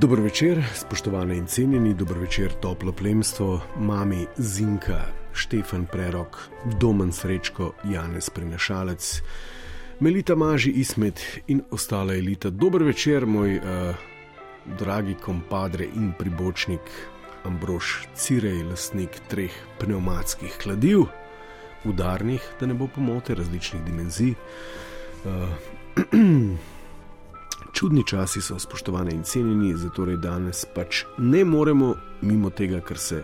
Dobro večer, spoštovane in cenjeni, dobro večer, toplo plemstvo, mami Zinka, Štefan Prerok, Domen Srečko, Janez Prenašalec, Melita Maži Ismet in ostala elita. Dobro večer, moj uh, dragi kompadre in pribočnik Ambrož Cirej, lasnik treh pneumatskih kladiv, udarnih, da ne bo pomote, različnih dimenzij. Uh, čudni časi so, spoštovane in cenjeni, zato danes pač ne moremo mimo tega, kar se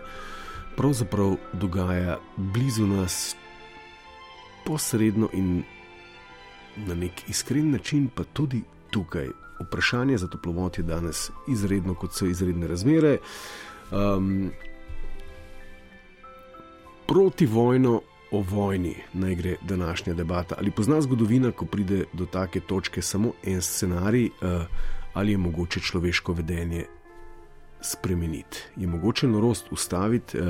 pravzaprav dogaja blizu nas, posredno in na nek iskren način, pa tudi tukaj. Vprašanje za toplovod je danes izredno, kot so izredne razmere. Um, proti vojno o vojni naj gre današnja debata. Ali pozna zgodovina, ko pride do take točke samo en scenarij, uh, ali je mogoče človeško vedenje spremeniti? Je mogoče norost ustaviti, uh,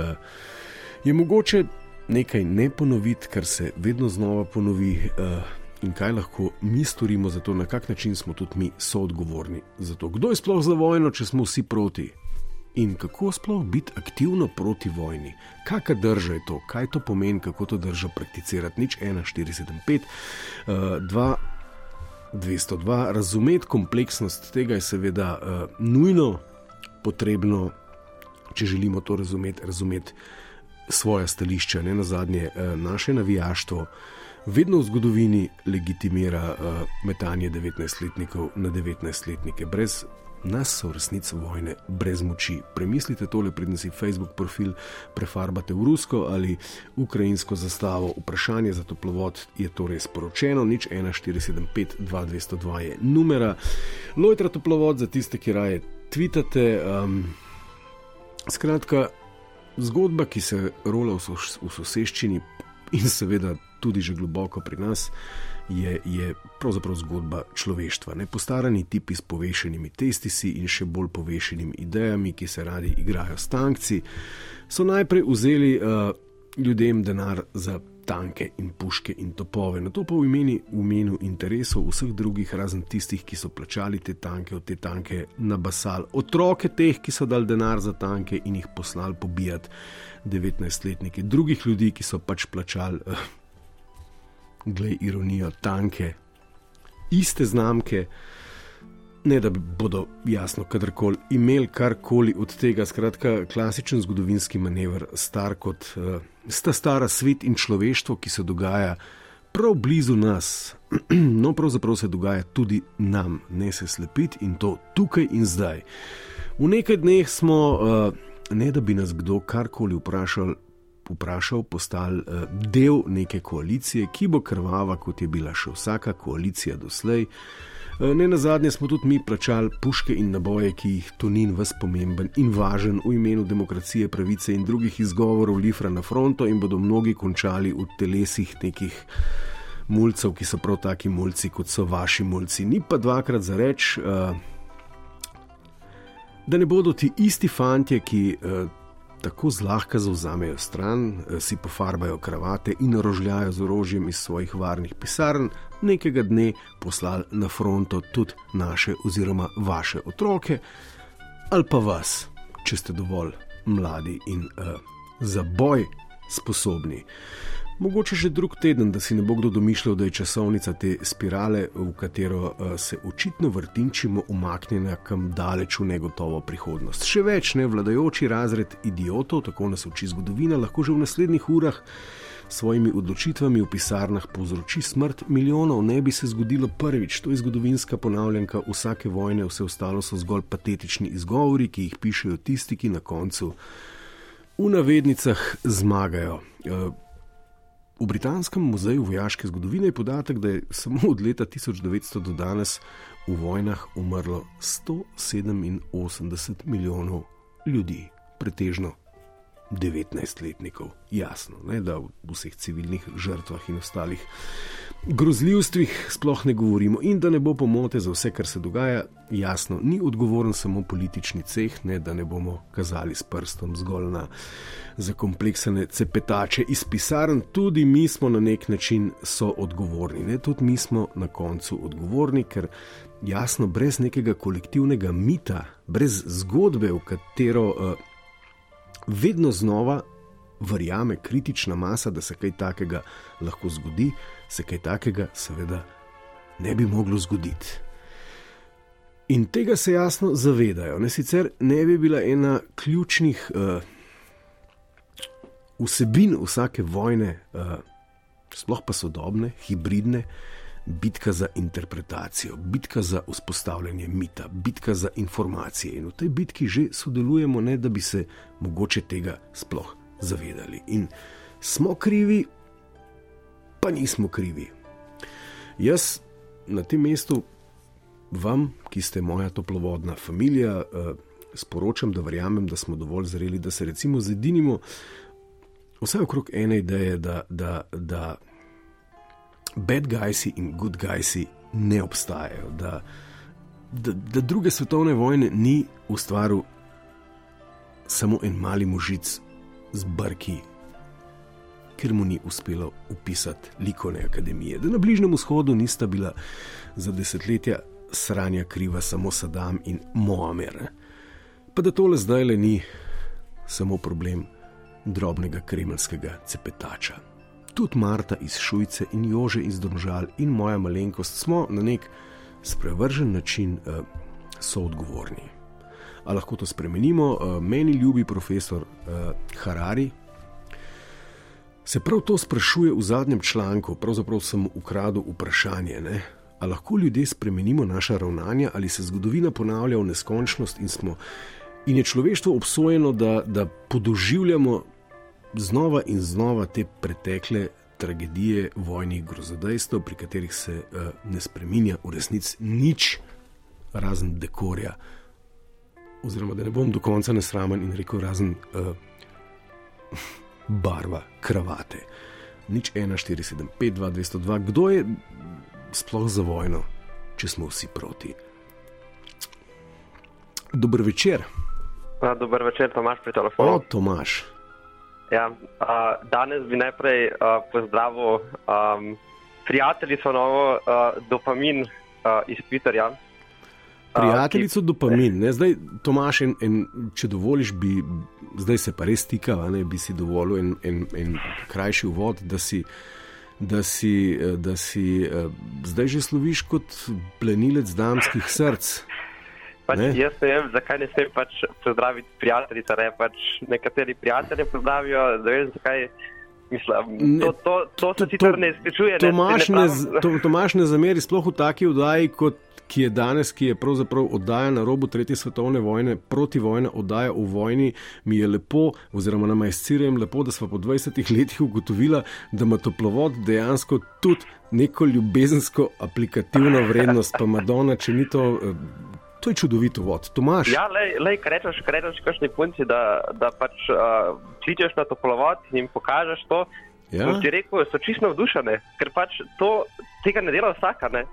je mogoče nekaj ne ponoviti, kar se vedno znova ponovi. Uh, In kaj lahko mi storimo za to, na kak način smo tudi mi soodgovorni za to, kdo je sploh za vojno, če smo vsi proti in kako sploh biti aktivno proti vojni. Kakšna drža je to, kaj to pomeni, kako to drža prakticirati. Nič 1, 4, 7, 5, 2, 202. Razumeti kompleksnost tega je seveda uh, nujno potrebno, če želimo to razumeti, razumeti svoje stališče, ne na zadnje uh, naše navijaštvo. Vedno v zgodovini legitimira uh, metanje 19-letnikov na 19-letnike, brez nas so v resnici vojne brez moči. Premislite tole, predtem si Facebook profil prefarbate v rusko ali ukrajinsko zastavo. Vprašanje za toplovod je torej sporočeno, nič 1475-2202 je numera. Lojtra toplovod za tiste, ki raje tvitate. Um, skratka, zgodba, ki se rola v, sos v soseščini in seveda tudi že globoko pri nas je, je pravzaprav zgodba človeštva. Ne postarani tipi s povešenimi testisi in še bolj povešenimi idejami, ki se radi igrajo s tankci, so najprej vzeli uh, ljudem denar za tanke in puške in topove, na to pa v imenu, v imenu interesov vseh drugih, razen tistih, ki so plačali te tanke, od te tanke nabasali otroke teh, ki so dali denar za tanke in jih poslali pobijati 19-letnike, drugih ljudi, ki so pač plačali. Glej, ironijo, tanke, iste znamke, ne da bi bodo jasno, kadarkoli imeli karkoli od tega. Skratka, klasičen zgodovinski manever, star kot uh, sta stara svet in človeštvo, ki se dogaja prav blizu nas. No, pravzaprav se dogaja tudi nam, ne se slepiti in to tukaj in zdaj. V nekaj dneh smo, uh, ne da bi nas kdo karkoli vprašal, vprašal, postali uh, del neke koalicije, ki bo krvava, kot je bila še vsaka koalicija doslej. Uh, ne na zadnje smo tudi mi plačali puške in naboje, ki jih Tonin vas pomemben in važen v imenu demokracije, pravice in drugih izgovorov lifra na fronto in bodo mnogi končali v telesih nekih. Mulcev, ki so prav taki mulci, kot so vaši mulci. Ni pa dvakrat za reč, uh, da ne bodo ti isti fanti, ki uh, tako zlahka zauzamejo stran, si pofarbajo kravate in rožljajo z orožjem iz svojih varnih pisarn, nekega dne poslali na fronto tudi naše oziroma vaše otroke, ali pa vas, če ste dovolj mladi in uh, za boj sposobni. Mogoče že drug teden, da si ne bo kdo domišljal, da je časovnica te spirale, v katero uh, se očitno vrtinčimo, umaknjena kam daleč v negotovo prihodnost. Še več, ne vladajoči razred idiotov, tako nas uči zgodovina, lahko že v naslednjih urah svojimi odločitvami v pisarnah povzroči smrt milijonov. Ne bi se zgodilo prvič, to je zgodovinska ponavljanka vsake vojne, vse ostalo so zgolj patetični izgovori, ki jih pišejo tisti, ki na koncu v navednicah zmagajo. V Britanskem muzeju vojaške zgodovine je podatek, da je samo od leta 1900 do danes v vojnah umrlo 187 milijonov ljudi, pretežno 19-letnikov. Jasno, ne, da v vseh civilnih žrtvah in ostalih grozljivstvih sploh ne govorimo, in da ne bo pomote za vse, kar se dogaja. Jasno, ni odgovoren samo politični ceh, ne, da ne bomo kazali s prstom zgolj na zakompleksene cepetače iz pisarn, tudi mi smo na nek način soodgovorni. Ne, tudi mi smo na koncu odgovorni, ker jasno, brez nekega kolektivnega mita, brez zgodbe, v katero. Uh, vedno znova verjame kritična masa, da se kaj takega lahko zgodi, se kaj takega, seveda, ne bi moglo zgoditi. In tega se jasno zavedajo. Ne, sicer ne bi bila ena ključnih uh, vsebin vsake vojne, uh, sploh pa sodobne, hibridne, bitka za interpretacijo, bitka za vzpostavljanje mita, bitka za informacije. In v tej bitki že sodelujemo, ne da bi se mogoče tega sploh zavedali. In smo krivi, pa nismo krivi. Jaz na tem mestu vam, ki ste moja toplovodna družina, eh, sporočam, da verjamem, da smo dovolj zreli, da se recimo zedinimo. Vse okrog ene ideje, da, da, da bad guys in good guys ne obstajajo, da, da, da druge svetovne vojne ni ustvaril samo en mali možic z brki, ker mu ni uspelo upisati likovne akademije, da na Bližnjem vzhodu nista bila za desetletja sranja kriva samo Saddam in Moamer, pa da tole zdaj le ni samo problem drobnega kremelskega cepetača tudi Marta iz Šujce in Jože iz Domžal in moja malenkost smo na nek sprevržen način uh, soodgovorni. A lahko to spremenimo? Uh, meni ljubi profesor uh, Harari. Se prav to sprašuje v zadnjem članku, pravzaprav sem ukradel vprašanje. Ne? A lahko ljudje spremenimo naša ravnanja, ali se zgodovina ponavlja v neskončnost in, smo, in je človeštvo obsojeno, da, da podoživljamo znova in znova te pretekle tragedije, vojnih grozodejstev, pri katerih se uh, ne spremenja v resnici nič, razen dekorja. Oziroma, da ne bom do konca nesramen in rekel, razen uh, barva, kravate. Nič 1, 4, 7, 5, 2, 202. Kdo je sploh za vojno, če smo vsi proti? Dober večer. Pa, dober večer, Tomaš, pri telefonu. O, Tomaš. Ja, uh, danes bi najprej uh, pozdravil um, prijateljico novo, uh, dopamin uh, iz Twitterja. Prijateljico ki... dopamin, ne? zdaj Tomaš, en, en, če dovoliš, bi zdaj se pa res tika, ne bi si dovolil en, en, en krajši uvod, da si, da si, da si uh, zdaj že sloviš kot plenilec damskih src. Pač jaz ne vem, zakaj ne smem pač pozdraviti prijateljice. Ne? Pač nekateri prijatelji pozdravijo, da vem, zakaj. Mislim, to, to, to se sicer ne izpričuje. Tomaš ne, to, Tomaš ne zameri sploh v taki oddaji, kot ki je danes, ki je pravzaprav oddaja na robu Tretje svetovne vojne, proti vojni, oddaja v vojni. Mi je lepo, oziroma nam je s cirjem lepo, da smo po 20 letih ugotovili, da ima toplovod dejansko tudi neko ljubezensko aplikativno vrednost, pa Madonna, če ni to. Eh, To je čudovito vod, Tomaš. Ja, le, kaj rečeš, kaj rečeš, kakšni punci, da, da pač uh, kličeš na toplovod in jim pokažeš to. Ja. Ti rekel, so čisto navdušene, ker pač to, tega ne dela vsaka. Ne?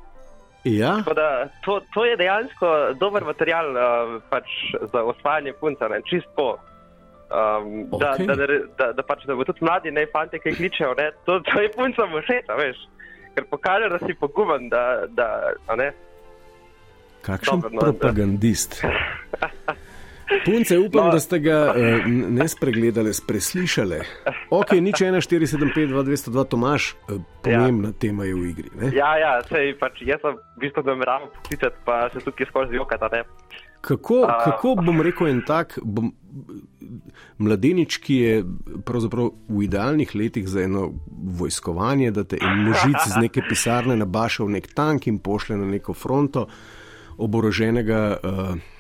Ja. Da, to, to je dejansko dober material uh, pač za osvajanje punca, ne? čisto. Um, okay. da, da, da, da, pač, da bo tudi mladi, ne fanti, ki kličejo, ne? To, to je punca všeč, veš. Ker pokaže, da si poguben, da, da ne. Kakšen Dobre, no, propagandist. Punce, upam, no. da ste ga uh, ne spregledali, preslišali. Ok, nič 1, 4, 7, 5, 2, 202, Tomaš, uh, pomembna ja. tema je v igri. Ne? Ja, ja, sej, pač, jaz sem v bistvu nameraval poklicati, pa se tukaj skozi jokata. Kako, uh, kako bom rekel en tak bom, mladenič, ki je v idealnih letih za eno vojskovanje, da te en možic z neke pisarne nabaša v nek tank in pošle na neko fronto oboroženega uh,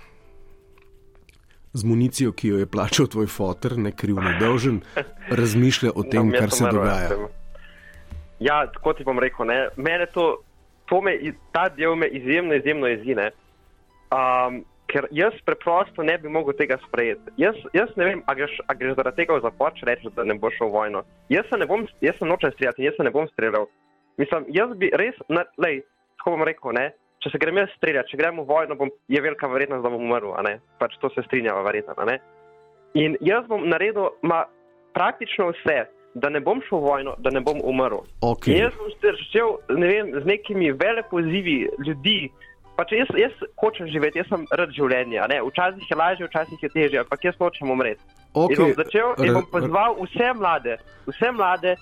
z municijo, ki jo je plačal tvoj fotor, ne kriv, ne dolžen, razmišlja o tem, no, kar se dogaja. Ja, tako ti bom rekel, mene to, to me, ta del me izjemno, izjemno jezine. Um, ker jaz preprosto ne bi mogel tega sprejeti. Jaz, jaz ne vem, ali greš, greš zaradi tega v zapor, če rečeš, da ne boš šel v vojno. Jaz se ne bom, jaz se nočem streljati, jaz se ne bom streljal. Mislim, jaz bi res, lej, tako bom rekel, ne, če se grem jaz streljati, če gremo v vojno, bom, je velika verjetnost, da bom umrl, pač to se strinjava verjetno. In jaz bom naredil ma, praktično vse, da ne bom šel v vojno, da ne bom umrl. Okay. Jaz bom začel ne vem, z nekimi velepozivi ljudi, Pač jaz, jaz hočem živeti, jaz sem rad življenja. Ne? Včasih je lažje, včasih je težje, ampak jaz hočem umreti. Okay. In bom začel in bom pozval vse mlade, vse mlade,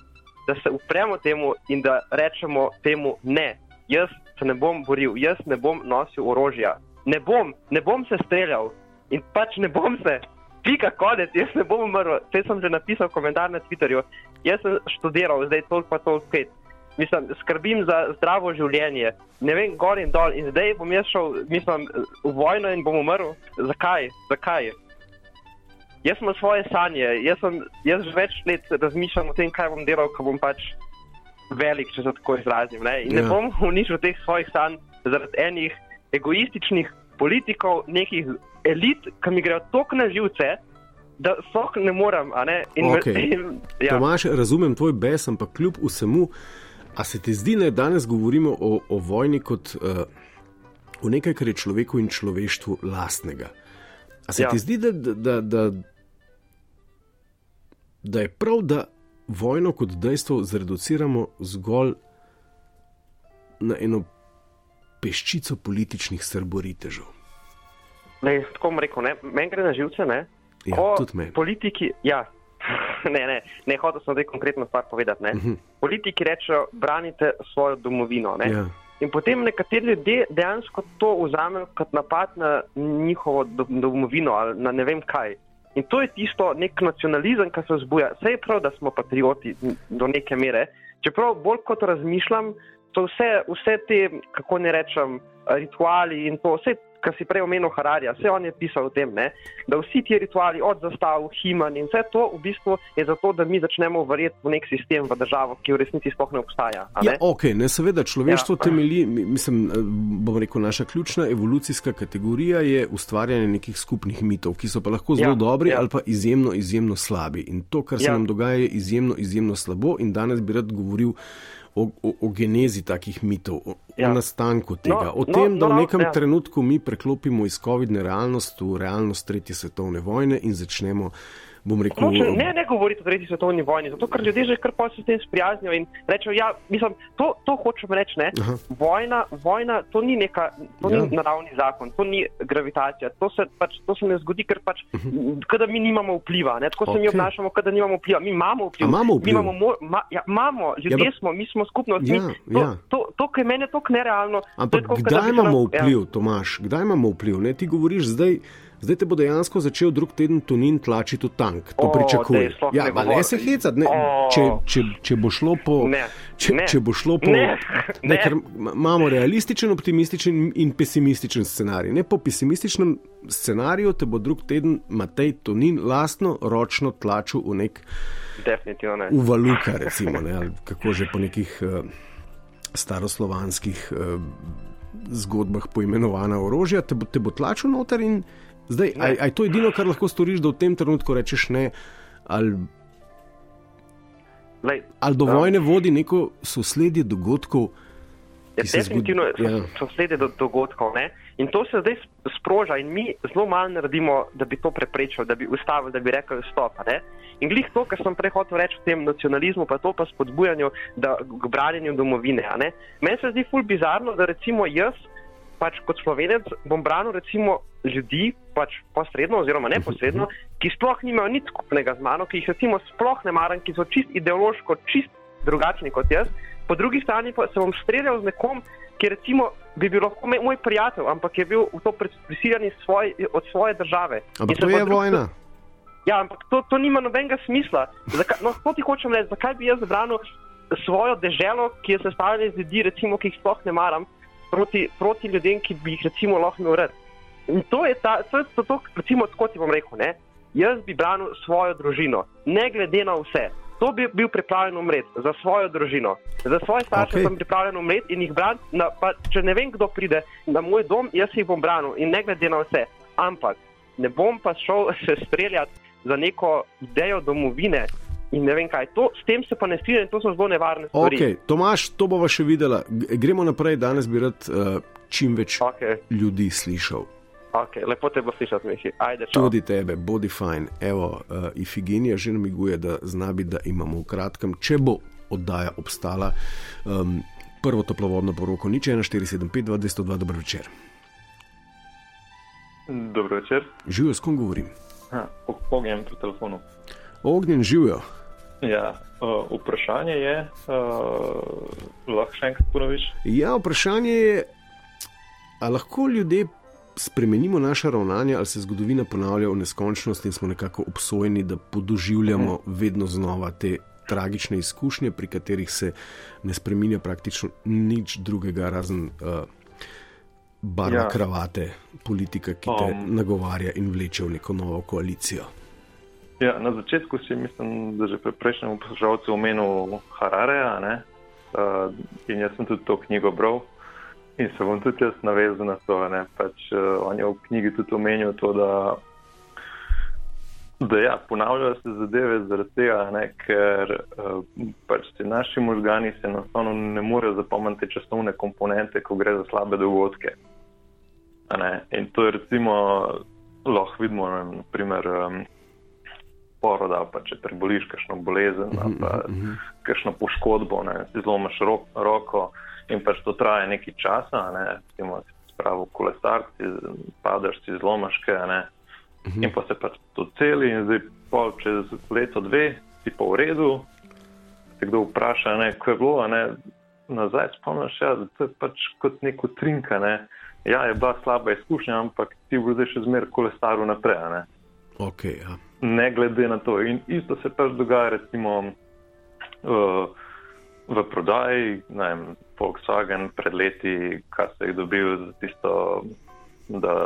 da se upremo temu in da rečemo temu ne. Jaz se ne bom boril, jaz ne bom nosil orožja. Ne bom, ne bom se streljal in pač ne bom se. Pika konec, jaz ne bom umrl. Vse sem že napisal komentar na Twitterju. Jaz sem študiral, zdaj toliko pa toliko spet mislim, skrbim za zdravo življenje, ne vem, gor in dol. In zdaj bom jaz šel, mislim, v vojno in bom umrl. Zakaj? Zakaj? Jaz imam svoje sanje, jaz, sem, jaz že več let razmišljam o tem, kaj bom delal, ko bom pač velik, če se tako izrazim. Ne? In ja. ne bom uničil teh svojih sanj zaradi enih egoističnih politikov, nekih elit, ki mi grejo tako na živce. Da, sok ne morem. Ne? In, okay. in, ja. Tomaš, razumem tvoj bes, ampak kljub vsemu, A se ti zdi, da danes govorimo o, o vojni kot uh, o nekaj, kar je človeku in človeštvu lastnega? A se ja. ti zdi, da, da, da, da je prav, da vojno kot dejstvo zreduciramo zgolj na eno peščico političnih srboritežev? Tako bom rekel, meni gre na živce. Ja, tudi meni. Politiki, ja, ne, ne, ne hotel sem zdaj konkretno stvar povedati. Uh mhm. -huh. Politiki rečejo, branite svojo domovino. Ja. In potem nekateri ljudje dejansko to vzamejo kot napad na njihovo domovino ali na ne vem kaj. In to je tisto nek nacionalizem, ki se vzbuja. Vse je prav, da smo patrioti do neke mere. Čeprav bolj kot razmišljam, to vse, vse te, kako ne rečem, rituali in to, vse kar si prej omenil Hararja, vse on je pisal o tem, ne? da vsi ti rituali, od zastav, himan in vse to v bistvu je zato, da mi začnemo verjeti v nek sistem, v državo, ki v resnici sploh ne obstaja. Ne? Ja, ok, ne seveda človeštvo ja. temelji, mislim, eh, bom rekel, naša ključna evolucijska kategorija je ustvarjanje nekih skupnih mitov, ki so pa lahko zelo ja, dobri ja. ali pa izjemno, izjemno slabi. In to, kar se ja. nam dogaja, je izjemno, izjemno slabo in danes bi rad govoril o, o, o genezi takih mitov, o, ja. o nastanku tega, no, o tem, no, da v no, nekem no, ja. trenutku mi preklopimo iz COVID-ne realnost v realnost Tretje svetovne vojne in začnemo bom rekel. Noče, ne, ne govoriti o tretji svetovni vojni, zato ker ljudje že kar pa se s tem sprijaznijo in rečejo, ja, mislim, to, to hočem reči, ne. Vojna, vojna, to ni neka, to ja. ni naravni zakon, to ni gravitacija, to se, pač, to se ne zgodi, ker pač, uh mhm. -huh. kada mi nimamo vpliva, ne, tako okay. se mi obnašamo, kada nimamo vpliva, mi imamo vpliv. Imamo vpliv. Imamo, mo, ma, ja, imamo, ljudje ja, smo, mi smo skupnost, ja, mi, to, ja. to, to, to, meni je to nerealno. Ampak tako, kdaj imamo ja. vpliv, ja. Tomaš, kdaj imamo vpliv, ne, ti govoriš zdaj, Zdaj te bo dejansko začel drug teden Tunin tlačiti v tank. To pričakuje. Ja, ne, ne se hecati. Če, če, če bo šlo po. Ne, če, ne, če bo šlo po. Ne, ne. Ne, imamo realističen, optimističen in pesimističen scenarij. Ne, po pesimističnem scenariju te bo drug teden Matej Tunin lastno ročno tlačil v nek. Definitivno ne. V valuka, recimo, ne, kako že po nekih uh, staroslovanskih. Uh, Zgodbah poimenovana orožja, te bo, te bo tlačil noter in Zdaj, je to edino, kar lahko storiš, da v tem trenutku rečeš ne, ali, Lej, ali do vojne um, vodi neko sosledje dogodkov. Ja, definitivno je ja. sosledje do, dogodkov. Ne? In to se zdaj sproža, in mi zelo malo naredimo, da bi to preprečili, da bi ustavili, da bi rekli: stop. Ne? In glih to, kar sem prej hotel reči o tem nacionalizmu, pa to pa spodbujanju k branjenju domovine. Meni se zdi ful bizarno, da recimo jaz pač kot slovenec bom branil recimo ljudi, pač posredno oziroma neposredno, ki sploh nimajo nič skupnega z mano, ki jih recimo sploh ne maram, ki so čist ideološko, čist drugačni kot jaz. Po drugi strani pa se bom streljal z nekom, ki recimo bi bil lahko moj prijatelj, ampak je bil v to prisiljen svoj, od svoje države. Ampak to je vojna. Ja, ampak to, to nima nobenega smisla. Zakaj, no, to ti hočem reči, zakaj bi jaz branil svojo deželo, ki je sestavljena iz ljudi, recimo, ki jih sploh ne maram, proti, proti ljudem, ki bi jih recimo lahko imel rad. In to je ta, to je to, recimo, tako ti bom rekel, ne? jaz bi branil svojo družino, ne glede na vse. To bi bil pripravljen umreti za svojo družino. Za svoje starše okay. sem pripravljen umreti in jih braniti. Če ne vem, kdo pride na moj dom, jaz jih bom branil in ne glede na vse. Ampak ne bom pa šel se streljati za neko idejo domovine. In ne vem kaj, to, s tem se pa ne strinjam, to so zelo nevarne stvari. Okay, Tomaš, to bomo še videli. Gremo naprej, danes bi rad uh, čim več okay. ljudi slišal. Okay, lepo te bo slišati, Miši. Ajde, Tudi tebe, bodi fajn. Evo, uh, Ifigenija že namiguje, da znabi, da imamo v kratkem, če bo oddaja obstala, um, prvo toplovodno poroko, nič 1475, 202, dobro večer. Dobro večer. Živijo, s kom govorim? Ognjen pri telefonu. Ognjen živijo. Ja, uh, vprašanje je, uh, lahko še enkrat ponoviš? Ja, vprašanje je, ali lahko ljudje spremenimo naše ravnanje, ali se zgodovina ponavlja v neskončnost in smo nekako obsojeni, da podoživljamo uh -huh. vedno znova te tragične izkušnje, pri katerih se ne spremenja praktično nič drugega, razen uh, barva ja. kravate, politika, ki te um, nagovarja in vleče v neko novo koalicijo. Ja, na začetku si mislim, da že pri prejšnjem poslušalcu omenil Harareja uh, in jaz sem tudi to knjigo bral. In se bom tudi jaz navezal na to. Pač, uh, on je v knjigi tudi omenil to, da, da ja, ponavljajo se zadeve zaradi tega, ne, ker uh, pač ti naši možgani se enostavno ne morejo zapomniti časovne komponente, ko gre za slabe dogodke. In to je recimo lahko vidimo, naprimer. Um, Poroda, pa če preboliš kakšno bolezen, uh -huh, pa uh -huh. kakšno poškodbo, ne, si zlomiš ro roko, in pač to traja nekaj časa, ne, recimo, spravo kolesarci, padeš si zlomaške, ne, uh -huh. in pa se pač to celi in zdaj pol čez leto, dve, si pa v redu, te kdo vpraša, ne, ko je bilo, ne, nazaj spomniš, ja, da to je pač kot neko trinka, ne, ja, je bila slaba izkušnja, ampak ti bo zdaj še zmer kolesaru naprej, ne. Okay, ja. Ne glede na to. In isto se pač dogaja, recimo, uh, v prodaji, ne vem, Volkswagen pred leti, kar se je dobil za tisto, da,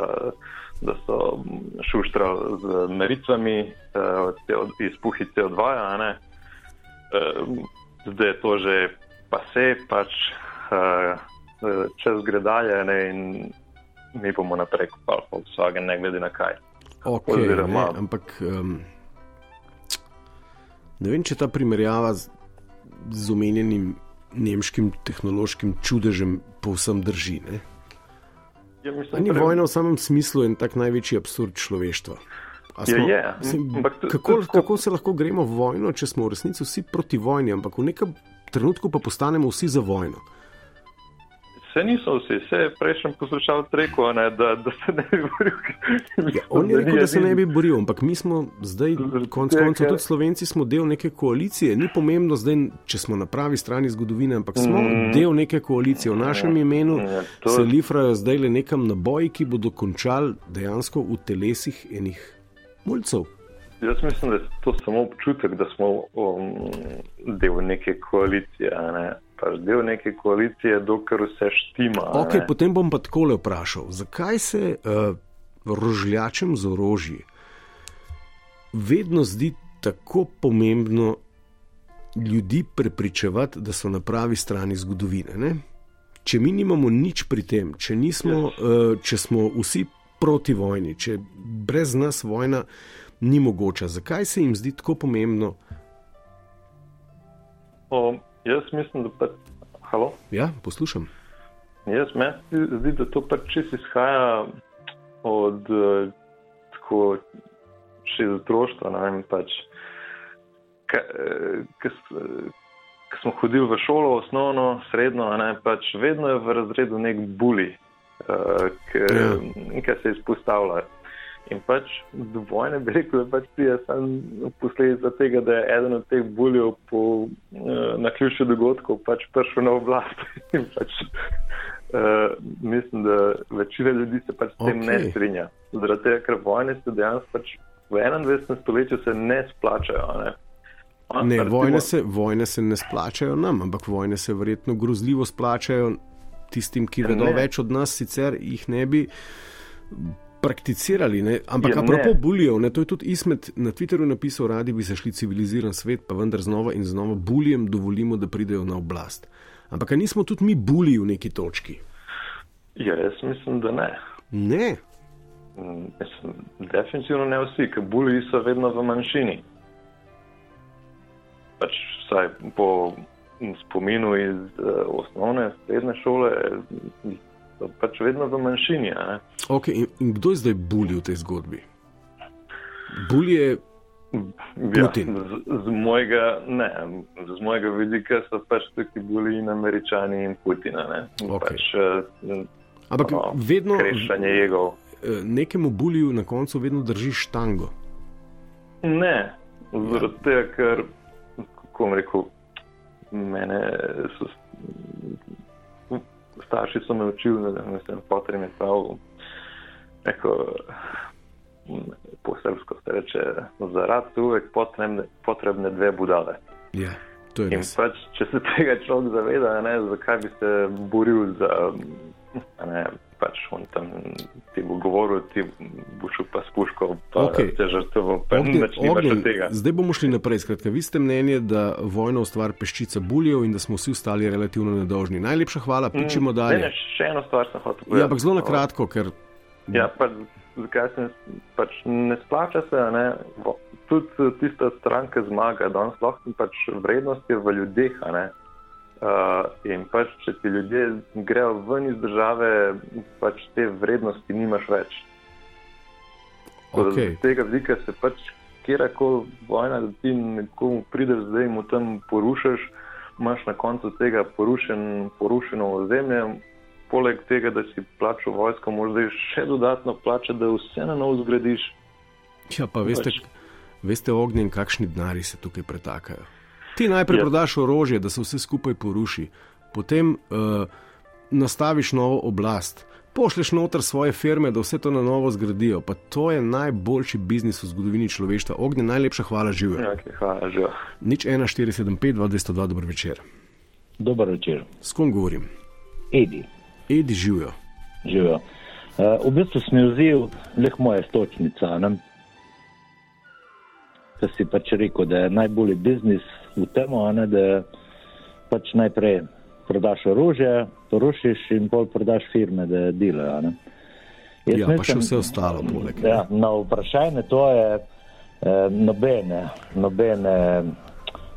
da so šuštrali z meritvami eh, iz puhi CO2. Eh, zdaj je to že pa se, pač čez gredalje ne, in mi bomo naprej kupali Volkswagen, ne glede na kaj. Okay, Oziroma, ne, ampak um, ne vem, če ta primerjava z, z omenjenim nemškim tehnološkim čudežem povsem drži. Ja, mislim, ni vojna v samem smislu en tak največji absurd človeštva. Ja, smo, je, je. Mislim, kako, kako se lahko gremo v vojno, če smo v resnici vsi proti vojni, ampak v nekem trenutku pa postanemo vsi za vojno? Vse niso vsi, vse je prejšnji poslušalec rekel, ne, da, da se ne bi boril. Ja, on je rekel, da se ne bi boril, ampak mi smo zdaj, konec koncev, tudi slovenci smo del neke koalicije. Ni pomembno zdaj, če smo na pravi strani zgodovine, ampak smo mm. del neke koalicije. V našem ja, imenu ja, to... se lifrajo zdaj le nekam na boji, ki bodo končali dejansko v telesih enih mulcev. Jaz mislim, da je to samo občutek, da smo um, del neke koalicije. Ne pač del neke koalicije, dokler vse štima. Okay, potem bom pa tako le vprašal, zakaj se uh, rožljačem z orožji vedno zdi tako pomembno ljudi prepričevati, da so na pravi strani zgodovine. Ne? Če mi nimamo nič pri tem, če, nismo, uh, če smo vsi proti vojni, če brez nas vojna ni mogoča, zakaj se jim zdi tako pomembno? O, Jaz mislim, da pač. Halo? Ja, poslušam. Jaz meni zdi, da to pač čisto izhaja od uh, tako še iz otroštva. Ne vem, pač. Ki smo hodili v šolo, osnovno, srednjo, ne, pač vedno je v razredu nek buli, uh, ki ja. se izpostavlja. In pač do vojne bi rekel, da pač je samo posledica tega, da je eden od teh buljev po uh, naključju dogodkov pač prišel na oblast. Pač uh, mislim, da večina ljudi se pač s tem okay. ne strinja. Zaradi tega, ker vojne se dejansko pač v 21. stoletju se ne splačajo. Ne? Ne, vojne, se, vojne se ne splačajo nam, ampak vojne se verjetno grozljivo splačajo tistim, ki vedo ne. več od nas, sicer jih ne bi prakticirali. Ne? Ampak, ja, apropo bulijev, to je tudi Ismet na Twitterju napisal, radi bi zašli civiliziran svet, pa vendar znova in znova bulijem dovolimo, da pridejo na oblast. Ampak, nismo tudi mi buliji v neki točki? Ja, jaz mislim, da ne. Ne. Mm, mislim, definitivno ne vsi, ker buliji so vedno v manjšini. Pač vsaj po spominu iz uh, osnovne, srednje šole, so pač vedno v manjšini. Okay, in, in kdo je zdaj bulj v tej zgodbi? Bulj je. Ja, z, z, mojega, ne, z mojega vidika so pač tukaj bili in američani in Putin. Ne. Okay. Pač, uh, Ampak no, vedno. Rešanje jego. Eh, nekemu bulju na koncu vedno držiš tango. Ne, zaradi ja. tega, ker, kako bom rekel, mene so starši so me učili, da ne sem potrebno prav, neko posebsko se reče, za rad so uvek potrebne, potrebne dve budale. Ja, to je res. Pač, če se tega človek zaveda, ne, zakaj bi se boril za, ne, pač on tam ti bo govoril, ti boš pa spuško, pa okay. te žrtvo, pa okay. nič ni več od tega. Zdaj bomo šli naprej. Skratka, vi ste mnenje, da vojna ustvar peščica buljev in da smo vsi ostali relativno nedolžni. Najlepša hvala, pičimo mm, dalje. Ne, ne, še eno stvar sem hotel povedati. Ja, ampak zelo na kratko, ker. Ja, pa zakaj se pač ne splača se, ne? Tudi tista stranka zmaga, danes lahko pač vrednost je v ljudeh, ne? Uh, in pač, če ti ljudje grejo ven iz države, pač te vrednosti nimaš več. Okay. Tega vidika se pač kjerkoli vojna, da ti nekomu prideš, zdaj mu tam porušiš, imaš na koncu tega porušen, porušeno ozemlje. Poleg tega, da si plačal vojsko, moraš zdaj še dodatno plačati, da vse na novo zgradiš. Ja, pa veste, pač. veste ognjen, kakšni denari se tukaj pretakajo. Ti najprej ja. prodaš orožje, da se vse skupaj poruši, potem uh, nastaviš novo oblast, pošleš noter svoje firme, da vse to na novo zgradijo. Pa to je najboljši biznis v zgodovini človeštva. Ognje, najlepša hvala, živijo. Okay, hvala, živijo. Nič 1475, 202, dober večer. Dober večer. S kom govorim? Edi. Edi živijo. Živijo. Uh, v bistvu sem vzel le moja stočnica. Ne? Ker si pač rekel, da je najbolj biznis v tem, da pač najprej prodaš orožje, porušiš in pol prodaš firme, da delajo. Ja, mislim, pa še vse ostalo. Poleg, ja, na vprašanje to je eh, nobene, nobene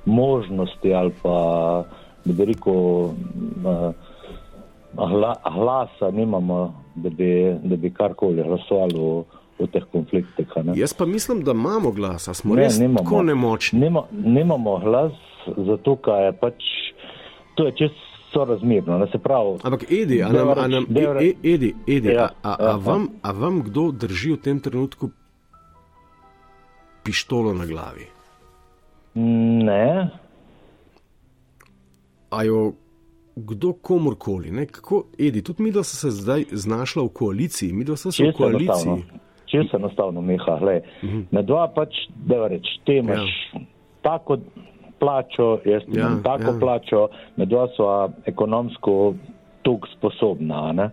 možnosti ali pa, da bi rekel, eh, hla, glasa nimamo, da bi, da bi karkoli glasovali v teh konfliktih. Jaz pa mislim, da imamo glas, smo ne, res nimamo, tako nemočni. Nima, nimamo glas, zato ker je pač to je čest sorazmerno. Ampak, Edi, a, nam, a, nam, e, e, edi, edi ja, a, a, a, ja, vam, a vam kdo drži v tem trenutku pištolo na glavi? Ne. Ajo kdo komorkoli, ne? kako Edi, tudi mi, da so se zdaj znašla v koaliciji, mi, da so se v koaliciji. Enostavno se enostavno meha. Uh -huh. Na dva pač, da reč, te imaš ja. tako plačo, jaz ja, imam tako ja. plačo, na dva so ekonomsko tuk sposobna. Ne?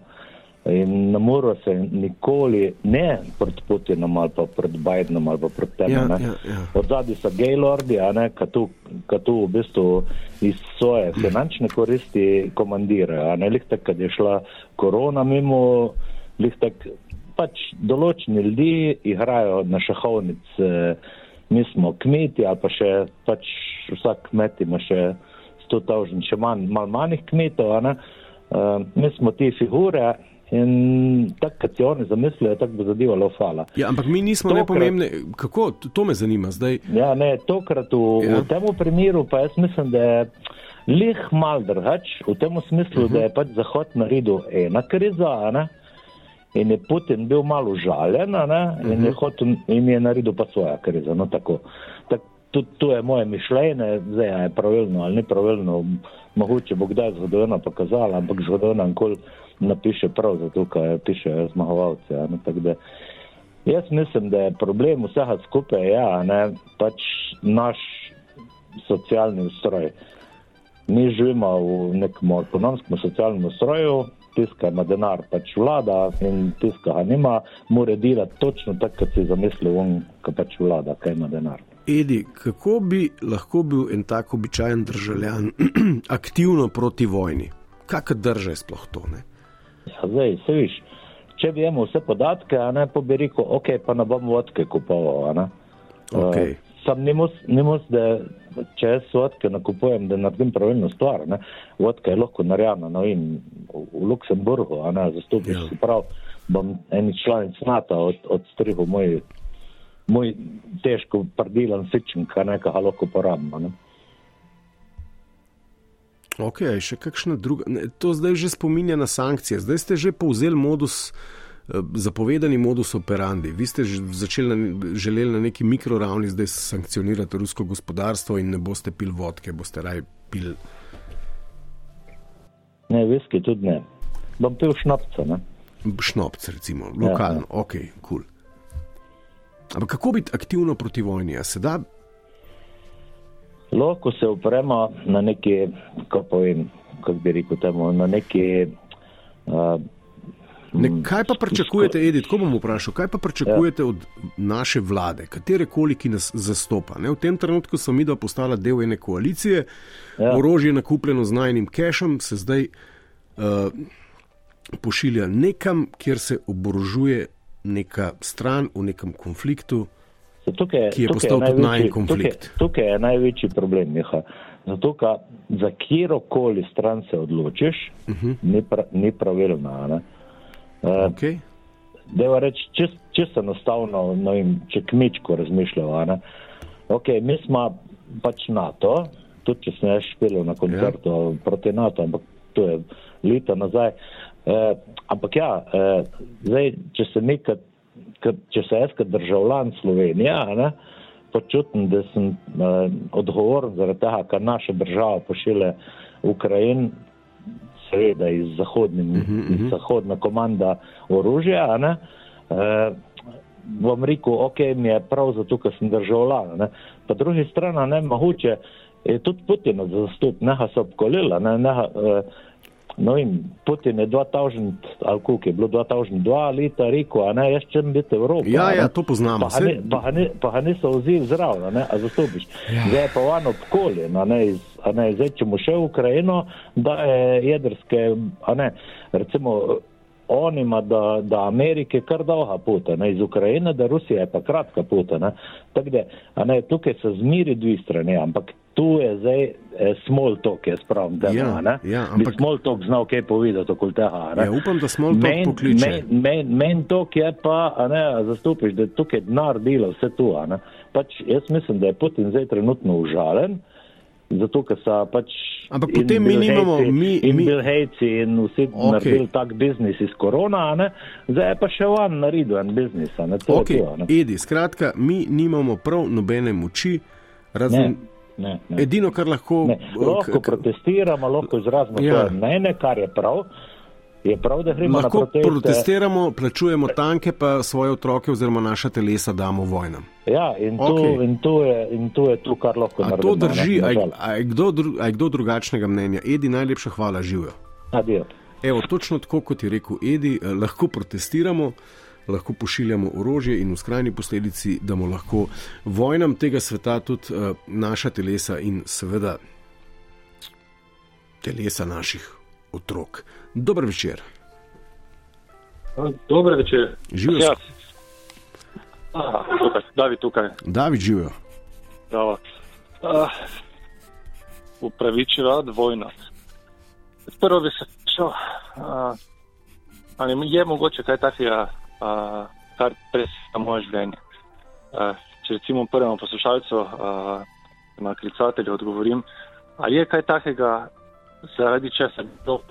In ne morajo se nikoli, ne pred Putinom ali pa pred Bidenom ali pa pred tem. Ja, ja, ja. Od zadnji so gaylordi, ki tu v bistvu iz svoje finančne koristi komandirajo. Ne lih tako, kad je šla korona mimo, lih tako pač določeni ljudje igrajo na šahovnici, mi smo kmeti ali pa še pač vsak kmet ima še 100 tavžen, še manj, mal manjih kmetov, uh, mi smo te figure. In tako, kot si oni zamislijo, tako bo zadevalo fala. Ja, ampak mi nismo najpomembnejši. Kako? To me zanima zdaj. Ja, ne, tokrat v, ja. v tem primeru pa jaz mislim, da je lih mal drugač, v tem smislu, uh -huh. da je pač Zahod naredil ena kriza, ne? In je Putin bil malo žaljen uh -huh. in, je mhm. hotel, in je naredil pa svoje krize. No, tako. Tak, tudi to je moje mišljenje, zdaj je pravilno ali ni pravilno, mogoče bo kdaj zgodovina pokazala, ampak zgodovina nikoli napiše prav, zato ker piše zmagovalce. Jaz mislim, da je problem vsega skupaj, ja, ne, pač naš socialni ustroj. Mi živimo v nekem ekonomskem socialnem ustroju, tiska ima denar, pač vlada in tiska ga nima, mora delati točno tako, kot si zamislil on, ki pač vlada, kaj ima denar. Edi, kako bi lahko bil en tak običajen državljan aktivno proti vojni? Kakšne drže sploh to? Ne? Ja, zdaj, se viš, če bi imel vse podatke, a ne pa bi rekel, ok, pa ne bom vodke kupoval. Okay. Uh, sam ne mus, da če jaz vodke nakupujem, da naredim pravilno stvar. Ne? Vodka je lahko narejena no, in v, Luksemburgu, a ne zastopiš ja. se prav, bom eni članic NATO od, odstrihal moj, moj težko pardilan fičnik, a nekaj lahko porabimo. Ok, še kakšna druga. Ne, to zdaj že spominja na sankcije. Zdaj ste že povzeli modus, zapovedani modus operandi. Vi ste začeli na, želeli na neki mikroravni zdaj sankcionirati rusko gospodarstvo in ne boste pil vodke, boste raj pil. Ne, viski tudi ne. Bom pil šnopce. Ne? Šnopce, recimo, lokalno. Ja, ja. Ok, kul. Cool. Ampak kako biti aktivno proti vojni? A se da lahko se upremo na neki, kako povem, kako bi rekel temu, na neki. Uh, Ne, kaj pa pričakujete, Edith, ko bom vprašal, kaj pa pričakujete ja. od naše vlade, katere koli, ki nas zastopa? Ne, v tem trenutku so mi, da postala del ene koalicije, ja. orožje nakupljeno z najnim kešem, se zdaj uh, pošilja nekam, kjer se oborožuje neka stran v nekem konfliktu. Tukaj, ki je postal tudi največji konflikt. Tukaj, tukaj je največji problem, Miha. Zato, ker za kjerokoli stran se odločiš, uh mhm. -huh. ni, pra, ni pravilna. Uh, okay. Deva reči, čisto čist enostavno, no in če kmečko razmišljamo. Okay, mi smo pač NATO, tudi če sem jaz špil na koncertu ja. proti NATO, ampak to je leta nazaj. Uh, ampak ja, uh, zdaj, če se nekaj če se jaz kot državljan Slovenije ne, počutim, da sem uh, odgovoren zaradi tega, kar naša država pošilja v Ukrajin, seveda iz, zahodni, uh -huh, uh -huh. iz zahodna komanda orožja, ne, uh, bom rekel, ok, mi je prav zato, ker sem državljan. Ne. Po drugi strani, ne, mogoče je tudi Putin zastup, neha so obkolila, ne, neha, uh, No in Putin je 2000, ali koliko je bilo 2002 leta rekel, a ne, jaz čem biti Evropa. Ja, ja, to poznamo. Pa, ne, pa, ne, pa niso vzeli zraven, a zastopiš. Ja. Zdaj je pa vano obkoljen, a ne, a ne, zdaj če mu še v Ukrajino, da je jedrske, a ne, recimo, on ima da, da Amerike kar dolga puta, ne, iz Ukrajine, da Rusija je pa kratka puta, ne. Tako da, ne, tukaj so zmiri dve strani, ampak tu je zdaj eh, small talk, jaz pravim, da ja, ima. Ja, ampak small talk znal kaj povedati okoli tega. Ja, upam, da small talk men, pokliče. Men, men, men talk je pa, a ne, zastupiš, da tukaj denar dela vse tu, a ne. Pač jaz mislim, da je Putin zdaj trenutno užalen. Zato, ker so pač. Ampak potem mi nimamo, mi, in mi... Bill Gates in vsi okay. naredili tak biznis iz korona, ne? zdaj je pa še van naredil en biznis. Okay. Edi, skratka, mi nimamo prav nobene moči, razen. Ne ne, ne. Edino, kar lahko. Ne. Lahko protestiramo, lahko izrazimo ja. svoje mnenje, kar je prav. Je prav, da gremo lahko na proteste. protestiramo, plačujemo tanke, pa svoje otroke oziroma naša telesa damo vojnam. Ja, in to, okay. in to, je, in to je to, kar lahko naredimo. To drži, a je kdo, kdo drugačnega mnenja? Edi, najlepša hvala, živijo. Adijo. Evo, točno tako, kot je rekel Edi, eh, lahko protestiramo lahko pošiljamo orožje in v skrajni posledici, da bomo lahko vojnam tega sveta tudi uh, naša telesa in seveda telesa naših otrok. Dober večer. Dober večer. Živijo. Ja. David tukaj. David živijo. Uh, upravičila dvojna. Prvo bi se šel, uh, ali je mogoče kaj takega uh, kar presega moje življenje. Uh, če recimo prvemu poslušalcu, uh, na klicatelju, odgovorim, ali je kaj takega, zaradi česa bi bilo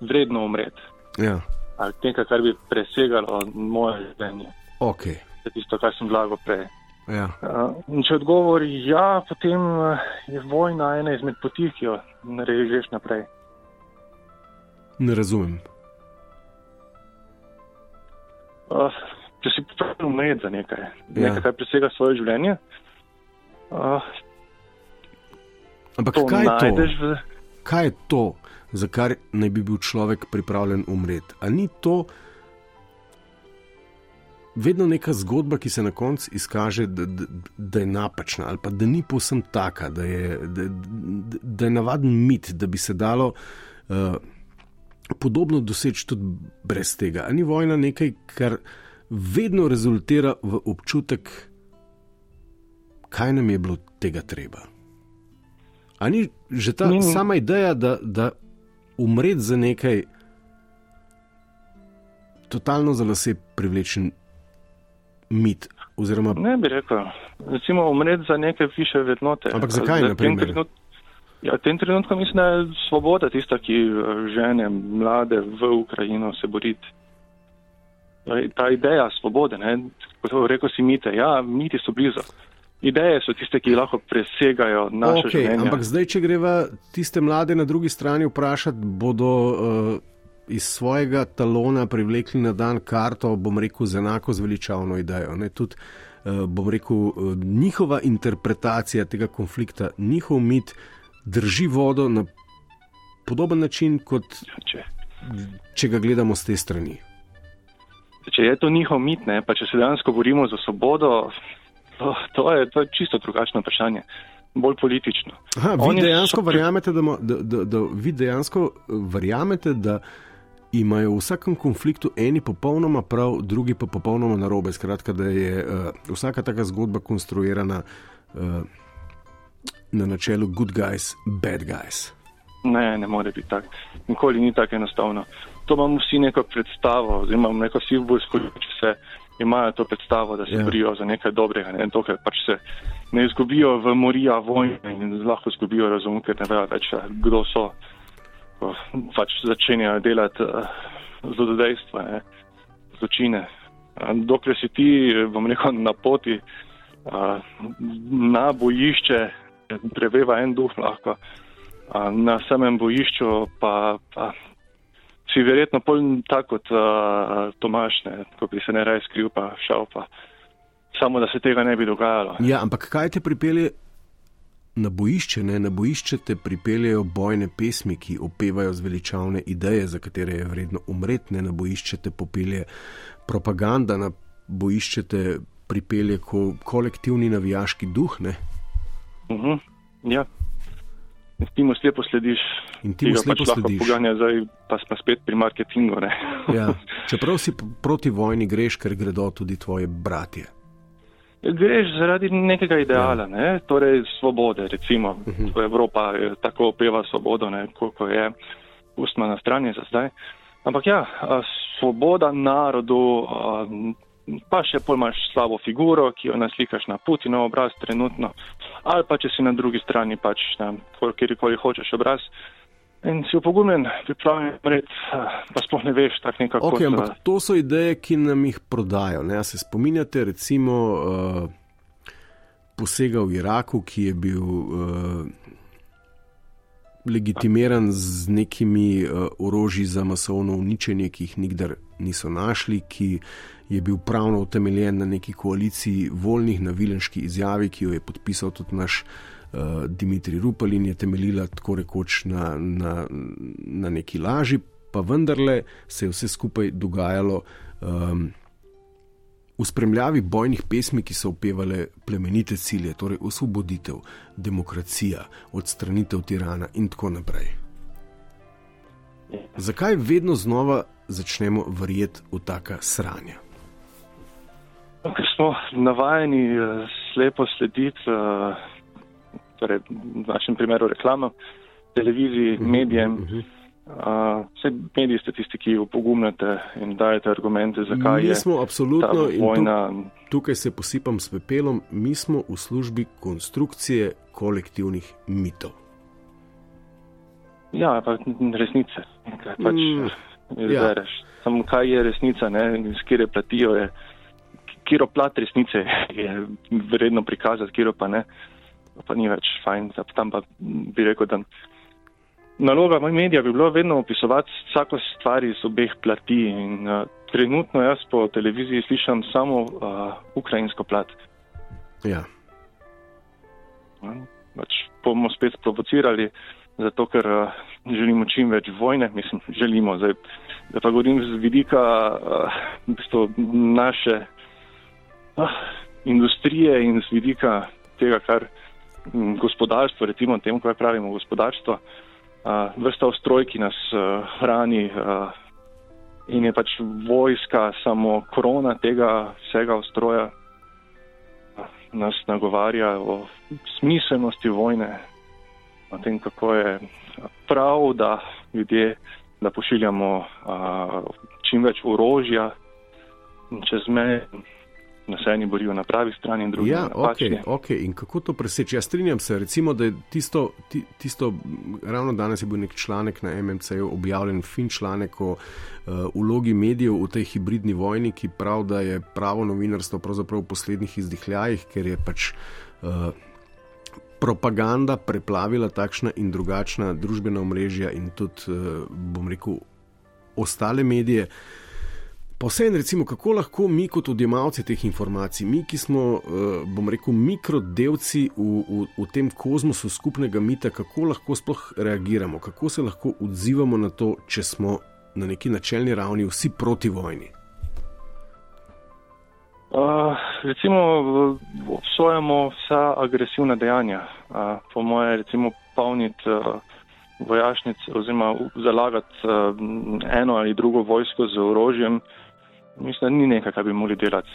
vredno umreti. Ja. Ali nekaj, kar bi presegalo moje življenje. Okay. To je tisto, kar sem blago prej. Ja. Uh, če odgovori ja, potem je vojna ena izmed poti, ki jo narediš naprej. Ne razumem. Uh, če si pripravljen umreti za nekaj, ja. nekaj, kar presega svoje življenje. Uh, Ampak kaj najdeš v, kaj je to, za kar naj bi bil človek pripravljen umreti? Ali ni to vedno neka zgodba, ki se na koncu izkaže, da, da, da je napačna ali pa da ni povsem taka, da je, da, da je navaden mit, da bi se dalo uh, podobno doseči tudi brez tega? Ali ni vojna nekaj, kar vedno rezultira v občutek, kaj nam je bilo tega treba? Ali ni že ta ni. sama ideja, da, da umreti za nekaj, totalno za vse privlečen mit. Oziroma... Ne bi rekel, recimo umreti za nekaj više vrednote. Ampak zakaj ne pri tem? Ja, v tem trenutku mislim, da je svoboda tista, ki eh, žene mlade v Ukrajino se boriti. Ta ideja svobode, ne, kot rekel si mite, ja, miti so blizu. Ideje so tiste, ki lahko presegajo naše okay, življenje. Ampak zdaj, če greva tiste mlade na drugi strani vprašati, bodo uh, iz svojega talona privlekli na dan karto, bom rekel, z enako zveličavno idejo. Ne, tudi, uh, bom rekel, uh, njihova interpretacija tega konflikta, njihov mit drži vodo na podoben način, kot če, če ga gledamo z te strani. Če je to njihov mit, ne, pa če se dejansko borimo za svobodo, to, to, je, to je čisto drugačno vprašanje bolj politično. Aha, vi, dejansko so... verjamete, da, da, da, da, vi dejansko verjamete, da imajo v vsakem konfliktu eni popolnoma prav, drugi pa popolnoma narobe. Skratka, da je uh, vsaka taka zgodba konstruirana uh, na načelu good guys, bad guys. Ne, ne more biti tako. Nikoli ni tako enostavno. To imamo vsi neko predstavo, oziroma neko simbolsko, če se imajo to predstavo, da se ja. borijo za nekaj dobrega. Ne? To, pač se ne izgubijo v morija vojne in lahko izgubijo razum, ker ne vejo več, kdo so. Pač začenjajo delati uh, zlodejstva, zločine. Dokler si ti, bom rekel, na poti uh, na bojišče, preveva en duh lahko, uh, na samem bojišču pa, pa si verjetno poln tako kot uh, Tomaš, ne, ko bi se ne raje skril pa šel pa samo da se tega ne bi dogajalo. Ja, ampak kaj te pripelje na bojišče? Ne? Na bojišče te pripeljejo bojne pesmi, ki opevajo zveličavne ideje, za katere je vredno umreti. Na bojišče te popelje propaganda, na bojišče te pripelje ko kolektivni navijaški duh. Uh -huh. Ja. In ti mu slepo slediš. In ti slepo pač slediš. Poganja, zdaj pa smo spet pri marketingu. ja. Čeprav si proti vojni greš, ker gredo tudi tvoje bratje. Greš zaradi nekega ideala, ne? torej svobode, recimo. Uh mhm. -huh. Evropa tako opeva svobodo, koliko je ustna na strani za zdaj. Ampak ja, svoboda narodu, pa še pol imaš slabo figuro, ki jo naslikaš na Putinov obraz trenutno, ali pa če si na drugi strani pač na kjerkoli hočeš obraz. In si upogumljen, pripravljen umreti, pa sploh ne veš, tako nekako. Okay, ampak to so ideje, ki nam jih prodajo. Ne? Se spominjate, recimo, uh, posega v Iraku, ki je bil uh, legitimiran z nekimi uh, orožji za masovno uničenje, ki jih nikdar niso našli, ki je bil pravno utemeljen na neki koaliciji voljnih na vilenški izjavi, ki jo je podpisal tudi naš uh, Dimitrij Rupel in je temeljila tako rekoč na, na, na neki laži, pa vendarle se je vse skupaj dogajalo um, v spremljavi bojnih pesmi, ki so upevale plemenite cilje, torej osvoboditev, demokracija, odstranitev tirana in tako naprej. Zakaj vedno znova začnemo verjeti v taka sranja? Ker smo navajeni uh, slepo slediti uh, torej v našem primeru reklama, televiziji, mhm, medijem. Uh, mhm. vse mediji ste tisti, ki upogumljate in dajete argumente, zakaj mi smo absolutno in vojna. Tu, tukaj se posipam s pepelom, mi smo v službi konstrukcije kolektivnih mitov. Ja, pa resnice. Kaj pač mm, izbereš. Ja. Samo kaj je resnica, ne? z kire platijo je. Kiro plat resnice je vredno prikazati, kiro pa ne. Pa ni več fajn. Tam pa bi rekel, da naloga mojih medijev bi bilo vedno opisovati vsako stvar iz obeh plati. In, uh, trenutno jaz po televiziji slišam samo uh, ukrajinsko plat. Ja. Pač bomo spet sprovocirali zato ker uh, želimo čim več vojne, mislim, želimo. Zdaj, da pa govorim z vidika uh, v bistvu naše industrije in z vidika tega, kar um, gospodarstvo, recimo temu, kaj pravimo gospodarstvo, uh, vrsta ustroj, ki nas uh, hrani uh, in je pač vojska samo korona tega vsega ustroja. Nas nagovarja o smiselnosti vojne, o tem, kako je prav, da ljudje da pošiljamo a, čim več orožja čez meje. Na se eni borijo na pravi strani, in drugi ja, na napačni. Okay, okay. In kako to preseči? Jaz strinjam se, recimo, da je tisto, tisto, ravno danes je bil nek članek na MMC, objavljen fin članek o vlogi uh, medijev v tej hibridni vojni, ki pravi, da je pravo novinarstvo pravzaprav v poslednjih izdihljajih, ker je pač. Uh, propaganda preplavila takšna in drugačna družbena omrežja in tudi, eh, bom rekel, ostale medije. Pa vse en, recimo, kako lahko mi, kot odjemalci teh informacij, mi, ki smo, eh, bom rekel, mikrodelci v, v, v tem kozmosu skupnega mita, kako lahko sploh reagiramo, kako se lahko odzivamo na to, če smo na neki načelni ravni vsi proti vojni. Uh, recimo, obsojamo vsa agresivna dejanja. Uh, po moje, recimo, polniti uh, vojašnice oziroma zalagati uh, eno ali drugo vojsko z orožjem, mislim, da ni nekaj, kar bi mogli delati.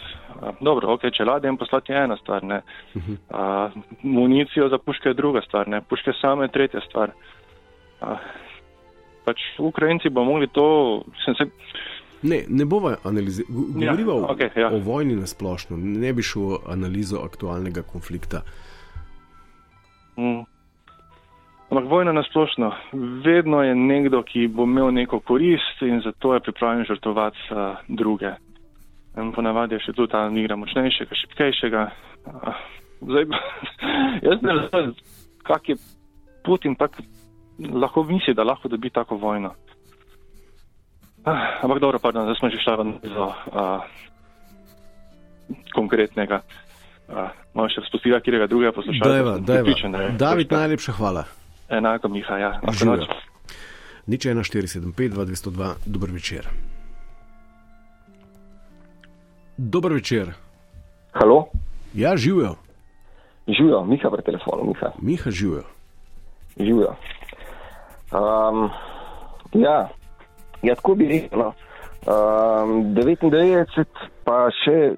Dobro, ok, če ladje in poslati je ena stvar, ne. Uh, municijo za puške je druga stvar, ne. Puške same je tretja stvar. Uh, pač Ukrajinci bomo mogli to. Sem se, Ne, ne bomo analizirali. Govorimo ja, okay, ja. o vojni na splošno, ne bi šel v analizo aktualnega konflikta. Mm. Ampak vojna na splošno, vedno je nekdo, ki bo imel neko korist in zato je pripravljen žrtovati uh, druge. In ponavadi je še tu ta igra močnejšega, šipkejšega. Uh, zdaj, jaz ne razumem, kak je Putin, pa lahko misli, da lahko dobi tako vojno. Ah, ampak dobro, pardon, zdaj smo že šli do uh, konkretnega. Uh, Moram še spustiti, kjer ga drugega poslušati. David, najlepša hvala. Enako, Miha, ja. Nič 1475, 202, dober večer. Dober večer. Halo? Ja, živijo. Živijo, Miha pri telefonu, Miha. Miha živijo. Živijo. Um, ja. Ja, tako bi rekel. No. Um, 99, pa še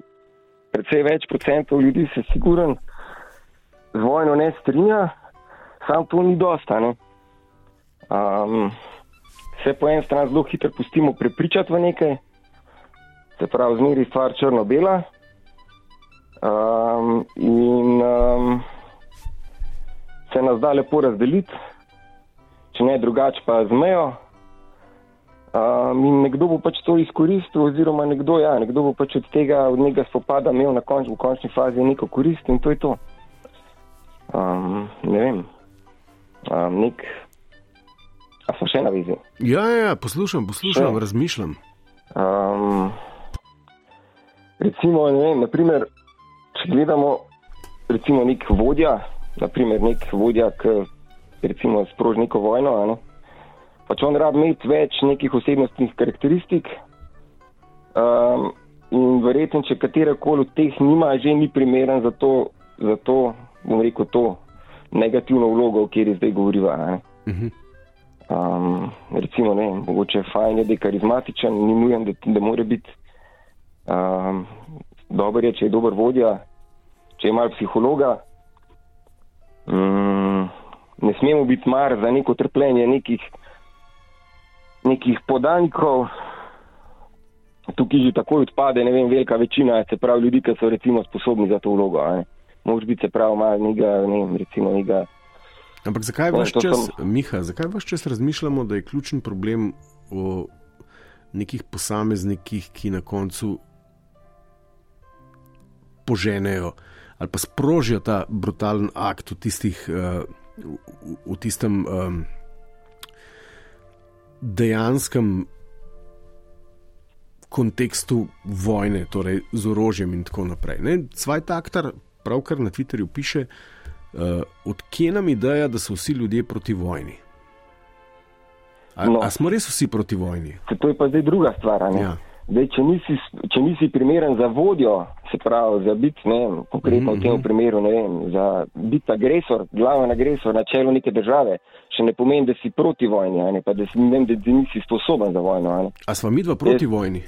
precej več procentov ljudi se sigurno z vojno ne strinja, sam to ni dosta. Um, se po eni strani zelo hitro pustimo prepričati v nekaj, se pravi, zmeri stvar črno-bela. Um, in um, se nas da lepo razdeliti, če ne drugače pa zmejo. Um, in nekdo bo pač to izkoristil, oziroma nekdo, ja, nekdo bo pač od tega od nekega spopada imel na konč, v končni fazi neko korist in to je to. Um, ne vem, um, nek. A so še na vizi? Ja, ja, ja poslušam, poslušam, še. razmišljam. Um, recimo, ne vem, naprimer, če gledamo, recimo, nek vodja, naprimer, nek vodja, ki recimo sproži neko vojno. Ne? pač on rab imeti več nekih osebnostnih karakteristik. Um, in verjetno, če katera koli od teh nima, že ni primeren za to, za to bom rekel, to negativno vlogo, o kateri zdaj govoriva. Um, recimo, ne, mogoče fajn je, da je karizmatičen, ni nujen, da, da mora biti um, dober, je, če je dober vodja, če je mal psihologa. Um, ne smemo biti mar za neko trpljenje nekih nekih podanikov, tukaj že tako odpade, ne vem, velika večina, se pravi ljudi, ki so recimo sposobni za to vlogo. Mož biti se pravi malo njega, ne vem, recimo njega. Ampak zakaj vaš čas, sem... Miha, zakaj vaš čas razmišljamo, da je ključen problem o nekih posameznikih, ki na koncu poženejo ali pa sprožijo ta brutalen akt v, tistih, uh, v, v tistem. Um, dejanskem kontekstu vojne, torej z orožjem in tako naprej. Cvajtaktar pravkar na Twitterju piše, uh, odkje nam ideja, da so vsi ljudje proti vojni. A, no. a smo res vsi proti vojni? To je pa zdaj druga stvar. Ja. Zdaj, če, nisi, če nisi primeren za vodjo, se pravi, za biti, ne vem, konkretno mm -hmm. v tem mhm. primeru, ne vem, za biti agresor, glaven agresor na čelu neke države, še ne pomeni, da si proti vojni, ne, pa da, si, ne da, da nisi sposoben za vojno. Ne. A smo mi dva proti jaz, vojni?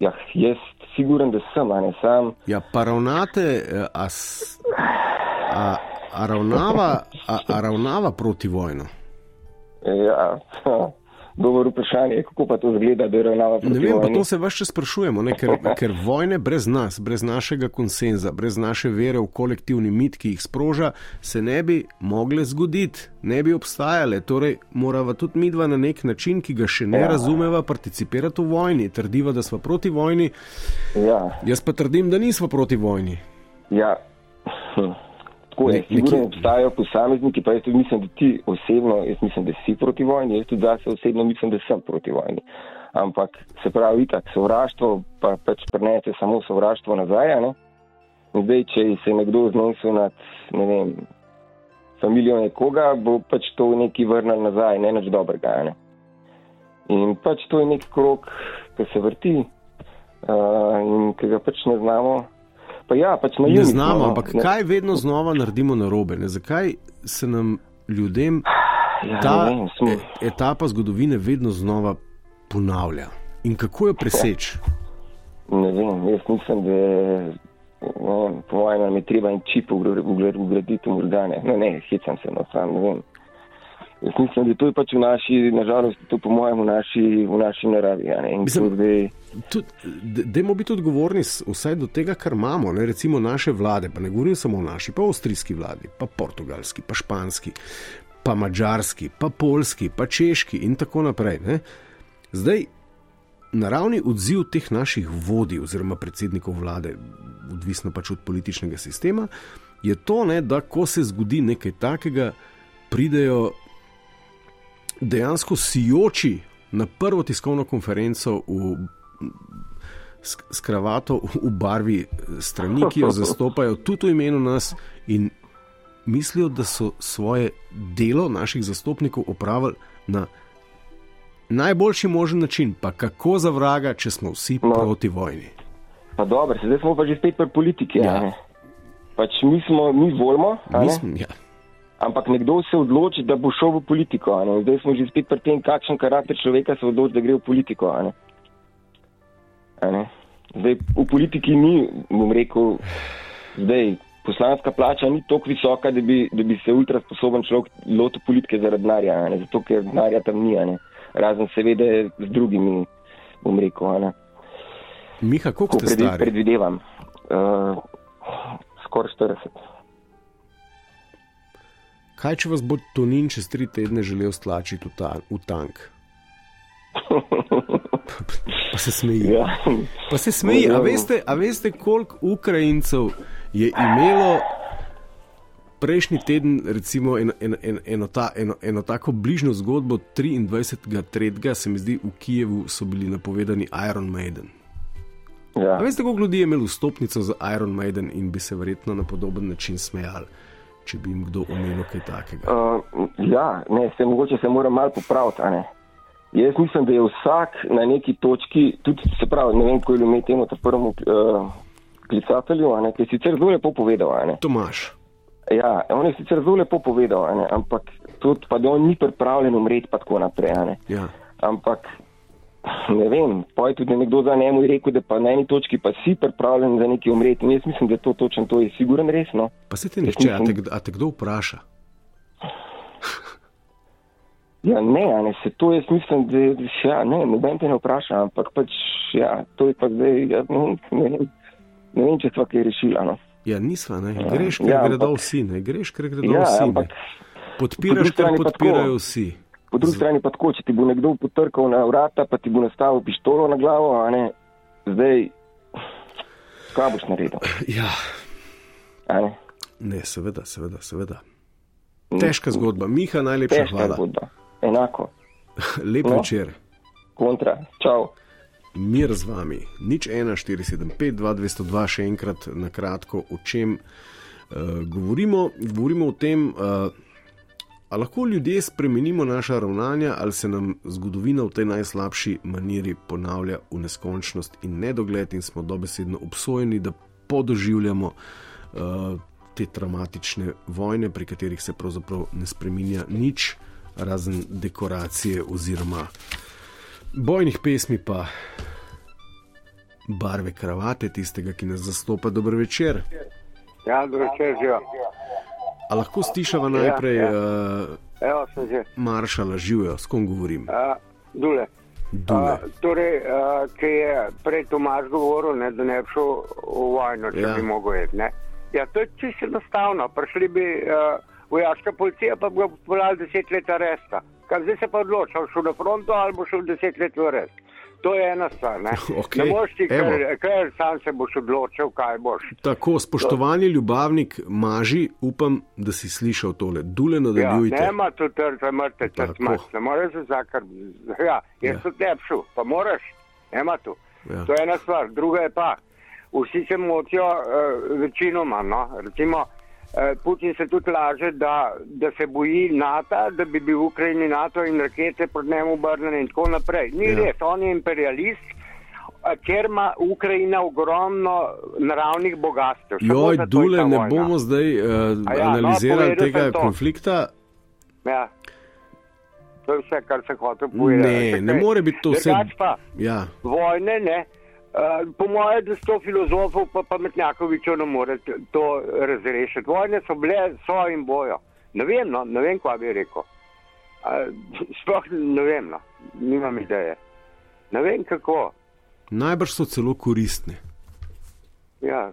Ja, jaz siguren, da sem, a ne sam. Ja, pa ravnate, eh, a, a, a, ravnava, a, a ravnava proti vojno? Ja, dobro vprašanje, kako pa to zgleda, da je ravnava proti. Ne vem, vojni. pa to se vaš še sprašujemo, ne, ker, ker vojne brez nas, brez našega konsenza, brez naše vere v kolektivni mit, ki jih sproža, se ne bi mogle zgoditi, ne bi obstajale. Torej, morava tudi midva na nek način, ki ga še ne ja. razumeva, participirati v vojni. Trdiva, da smo proti vojni. Ja. Jaz pa trdim, da nismo proti vojni. Ja. Hm. Tako je, sigurno obstajajo posamezniki, pa jaz tudi mislim, da ti osebno, jaz mislim, da si proti vojni, jaz tudi zase osebno mislim, da sem proti vojni. Ampak se pravi, itak sovraštvo, pa pač prenese samo sovraštvo nazaj, ne? In zdaj, če se je nekdo znesel nad, ne vem, familijo nekoga, bo pač to neki vrnil nazaj, ne nič dobrega, ne? In pač to je nek krok, ki se vrti uh, in ki ga pač ne znamo pa ja, pač na jugu. Ne znamo, no, ampak ne. kaj vedno znova naredimo na robe? Ne? Zakaj se nam ljudem ja, ta vem, e, etapa zgodovine vedno znova ponavlja? In kako jo preseči? Ne vem, jaz mislim, da je. No, po mojem, je treba en čip ugraditi v organe. No, ne, hecam se, no, sam ne vem. Jaz mislim, da to je pač v naši, nažalost, to po mojem, v naši, v naši naravi. Ja, Dajmo biti odgovorni vsaj do tega, kar imamo, ne? recimo naše vlade, pa ne govorim samo o naši, pa avstrijski vladi, pa portugalski, pa španski, pa mačarski, pa polski, pa češki in tako naprej. Ne? Zdaj, naravni odziv teh naših vodij oziroma predsednikov vlade, odvisno pač od političnega sistema, je to, ne, da ko se zgodi nekaj takega, pridejo dejansko sijoči na prvo tiskovno konferenco v, s kravato v barvi strani, ki jo zastopajo tudi v imenu nas in mislijo, da so svoje delo naših zastopnikov opravili na najboljši možen način, pa kako za vraga, če smo vsi no. proti vojni. Pa dobro, zdaj smo pa že spet pri politiki. Ja. Pač mi smo, mi volimo. Mi smo, ja. Ampak nekdo se odloči, da bo šel v politiko. Zdaj smo že spet pri tem, kakšen karakter človeka se odloči, da gre v politiko. A ne? A ne? Zdaj, v politiki ni, bom rekel, zdaj, poslanska plača ni tako visoka, da bi, da bi se ultra sposoben človek lotil politike zaradi denarja, zato ker denarja tam ni, razen seveda z drugimi, bom rekel. Miha, koliko ste stari? Predvidevam, uh, skoraj 40. Kaj če vas bo Tonin čez tri tedne želel stlačiti v, ta, v tank? Pa se smeji. Ja. Pa se smeji. A veste, a veste koliko Ukrajincev je imelo prejšnji teden, recimo, eno, eno, eno, eno, ta, eno, eno tako bližnjo zgodbo 23.3. se mi zdi, v Kijevu so bili napovedani Iron Maiden. Ja. A veste, koliko ljudi je imelo vstopnico za Iron Maiden in bi se verjetno na podoben način smejali? Če bi jim kdo omenil kaj takega? Uh, ja, ne, se mogoče se mora malo popraviti. Jaz mislim, da je vsak na neki točki, tudi se pravi, ne vem, ko je imel temu prvemu uh, klicatelju, ne, ki je sicer zelo lepo povedal. Tomaš. Ja, on je sicer zelo lepo povedal, ne, ampak tudi pa, da on ni pripravljen umreti, pa tako naprej. Ja. Ampak ne vem, pa je tudi nekdo za njemu rekel, da pa na eni točki pa si pripravljen za neki umreti. In jaz mislim, da to točno to, je siguren resno. Pa se ti nihče, mislim... a, te, a te kdo vpraša? Ja, ne, ne, se to jaz mislim, da ja, ne, noben te ne vpraša, ampak pač, ja, to je pa zdaj, ja, ne, ne, ne vem, če sva kaj rešila. No. Ja, nisva, ne, ja, greš, ker ja, gredo ampak... vsi, ne, greš, ker gredo ja, vsi. Ampak... Podpiraš, ker podpirajo vsi. Po drugi strani pa tako, če ti bo nekdo potrkal na vrata, pa ti bo nastavil pištolo na glavo, a ne, zdaj, kaj boš naredil? Ja. Ne? ne, seveda, seveda, seveda. Težka zgodba, Miha, najlepša Težka hvala. Zgodba. Enako. Lep no. večer. Kontra, čau. Mir z vami, nič 1, 4, 7, 5, 2, 202, še enkrat na kratko, o čem uh, govorimo. Govorimo o tem, uh, Ali lahko ljudje spremenimo naša ravnanja, ali se nam zgodovina v tej najslabši maniri ponavlja v neskončnost in nedogled, in smo dobesedno obsojeni, da podoživljamo uh, te traumatične vojne, pri katerih se pravzaprav ne spremenja nič, razen dekoracije oziroma bojnih pesmi, pa barve kravate tistega, ki nas zastopa. Dobro večer. Ja, dobro večer, živijo. A lahko stišava najprej ja, ja. Uh, maršala živijo, s kom govorim? Uh, dule. dule. Uh, torej, uh, ki je prej Tomaž govoril, ne, da ne bi šel v vojno, če ja. bi mogel jeti. Ja, to je čisto enostavno. Prišli bi uh, vojaška policija, pa bi ga poslali deset let aresta. Kaj zdaj se pa odločil, šel na fronto ali bo šel deset let v arest. To je ena stvar. Ne, okay. ne moš ti, ker, ker sam se boš odločil, kaj boš. Tako, spoštovani to. ljubavnik, maži, upam, da si slišal tole. Dule nadaljujte. Ja, nema tu trte mrte, če smaš. Ne moreš se zakar. Ja, jaz ja. sem tepšu, pa moraš. Nema tu. Ja. To je ena stvar. Druga je pa, vsi se motijo uh, večinoma, no, recimo. Eh, Putin se tudi laže, da, da se boji NATO, da bi bil v Ukrajini NATO in rakete proti njemu obrnjene in tako naprej. Ni ja. res, on je imperialist, ker ima Ukrajina ogromno naravnih bogatstv. Joj, Dule, ne bomo zdaj uh, ja, no, analizirali no, tega konflikta. Ja. To je vse, kar se hoče povedati. Ne, ne more biti to vse. Ja. Vojne, ne. Eh, po mojem, da sto filozofov, pa pametnjakovičev ne more to razrešiti. Vojne so bile, so in bojo. Ne vem, no, ne vem, kaj bi rekel. Uh, sploh ne vem, no. nimam ideje. Ne vem kako. Najbrž so celo koristne. Ja,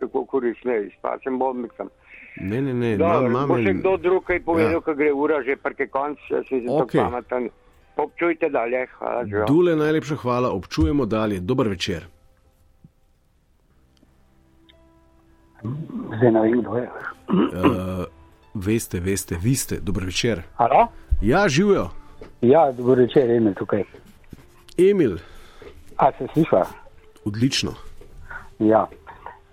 tako koristne, izpačem bombicam. Ne, ne, ne, imam. Če kdo drug kaj povedal, ja. ko gre ura že prke konc, se zdi okay. tako pameten. Občujte dalje. Hvala, Dule, najlepša hvala, občujemo dalje. Dober večer. Zdaj ne vem, kdo je. Uh, veste, veste, vi ste. Dober večer. Halo? Ja, živijo. Ja, dober večer, Emil tukaj. Emil. A se sliša? Odlično. Ja.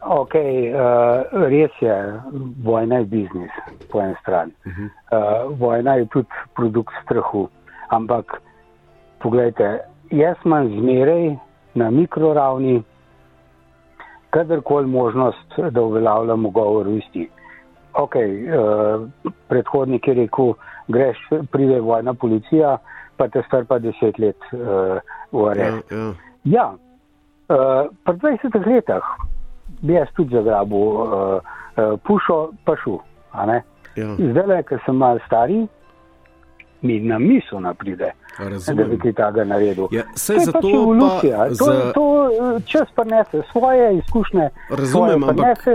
Ok, uh, res je, vojna je biznis, po eni strani. Uh -huh. uh, vojna je tudi produkt strahu. Ampak, pogledajte, jaz imam zmeraj na mikroravni, kadarkoli možnost, da uveljavljamo govor v isti. Ok, uh, eh, predhodnik je rekel, greš, pride vojna policija, pa te strpa deset let uh, v arest. Ja, ja. ja uh, pri 20 letih bi jaz tudi zagrabil uh, uh, pušo, pa šu. Ja. Zdaj, ker sem mal stari, mi na misel napride, da bi ti tega naredil. Ja, to je pač evolucija. To, za... to čas prenese svoje izkušnje. Razumem, ampak.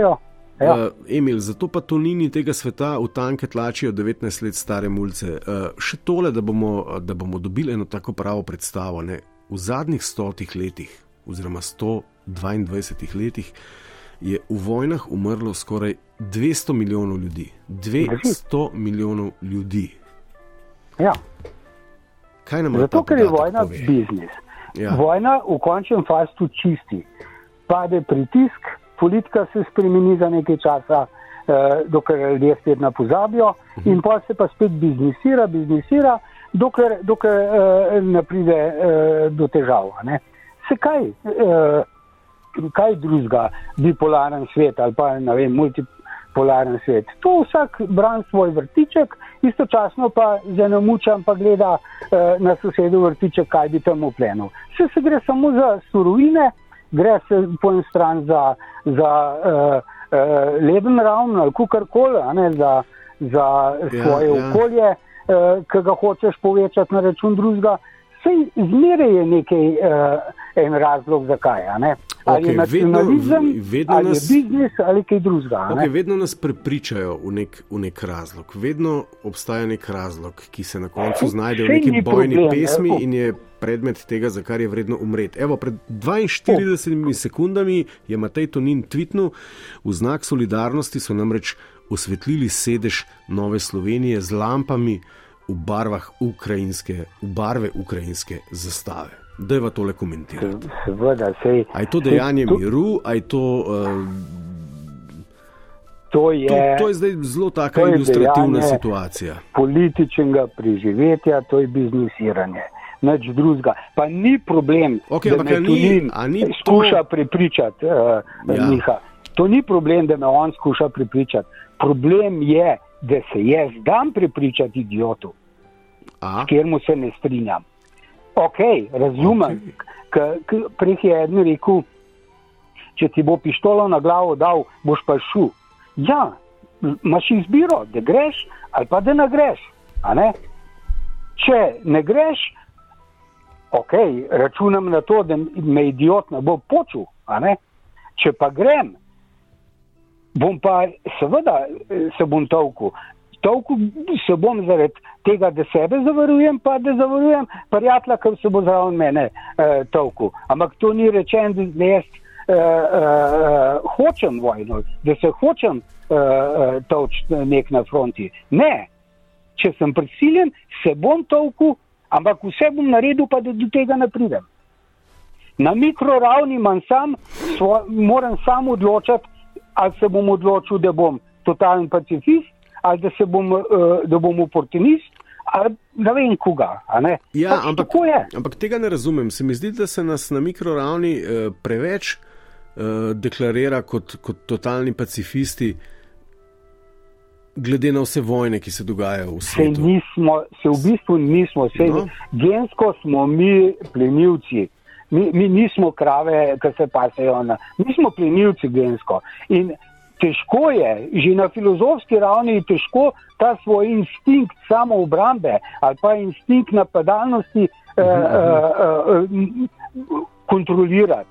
Ja. Uh, Emil, zato pa to nini tega sveta v tanke tlačijo 19 let stare mulce. Uh, še tole, da bomo, da bomo dobili eno tako pravo predstavo. Ne? V zadnjih stotih letih, oziroma 122 letih, je v vojnah umrlo skoraj 200 milijonov ljudi. 200 milijonov ljudi. Ja. Zato, ker je vojna biznis. Ja. Vojna v končnem fastu čisti. Pade pritisk, politika se spremeni za nekaj časa, eh, dokler ljudje spet ne pozabijo, mhm. in pa se pa spet biznisira, biznisira, dokler, dokler eh, ne pride eh, do težav. Ne? Se kaj, eh, kaj drugega, bipolaren svet ali pa ne vem, multiple polaren svet. To vsak bran svoj vrtiček, istočasno pa za namučam pa gleda uh, na sosedu vrtiček, kaj bi tam uplenil. Vse se gre samo za surovine, gre se po en stran za, za uh, uh, leben ravn ali kukarkoli, za, za ja, svoje ja, ja. okolje, uh, ki ga hočeš povečati na račun drugega. Sej zmeraj je nekaj, uh, en razlog, zakaj. Ali okay, je nacionalizem, vedno, vedno ali nas, je biznis, ali kaj drugega. Okay, vedno nas prepričajo v nek, v nek razlog. Vedno obstaja nek razlog, ki se na koncu znajde v neki bojni problem, pesmi ne? in je predmet tega, za kar je vredno umreti. Evo, pred 42 oh. sekundami je Matej Tonin tvitnil, v znak solidarnosti so namreč osvetlili sedež Nove Slovenije z lampami v barvah ukrajinske, v barve ukrajinske zastave. Da je va tole komentirati. Seveda, sej. A je to dejanje to, miru, a je to. Uh... To je, to, to je zdaj zelo taka ilustrativna situacija. Političnega preživetja, to je biznisiranje. Nič drugega. Pa ni problem, okay, da me Tunin skuša to... prepričati, uh, ja. Miha. To ni problem, da me on skuša prepričati. Problem je, da se jaz dam prepričati idiotu, s katerim se ne strinjam. Ok, razumem. Okay. Prej je eden rekel, če ti bo pištolo na glavo dal, boš pa šel. Ja, imaš izbiro, da greš ali pa da ne greš. Ne? Če ne greš, ok, računam na to, da me idiot ne bo počul. Če pa grem, bom pa seveda se bom tolku. Tolku se bom zaradi tega, da sebe zavarujem, pa da zavarujem prijatelja, ker se bo zraven mene eh, tolku. Ampak to ni rečeno, da jaz uh, uh, hočem vojno, da se hočem uh, tolčiti nek na fronti. Ne, če sem prisiljen, se bom tolku, ampak vse bom naredil, pa da do tega ne pridem. Na mikroravni manj sam, svo, moram sam odločiti, ali se bom odločil, da bom totalen pacifist, ali da, bom, uh, da bom oportunist. Ne vem, koga. Ne? Ja, pač ampak, ampak tega ne razumem. Se mi zdi, da se nas na mikroravni uh, preveč uh, deklarira kot, kot totalni pacifisti, glede na vse vojne, ki se dogajajo v svetu. Se, nismo, se v bistvu nismo, se, no? gensko smo mi plenilci. Mi, mi nismo krave, ki se pasejo na. Mi smo plenilci gensko. In težko je, že na filozofski ravni je težko ta svoj instinkt samo obrambe ali pa instinkt napadalnosti uh, uh, uh, kontrolirati.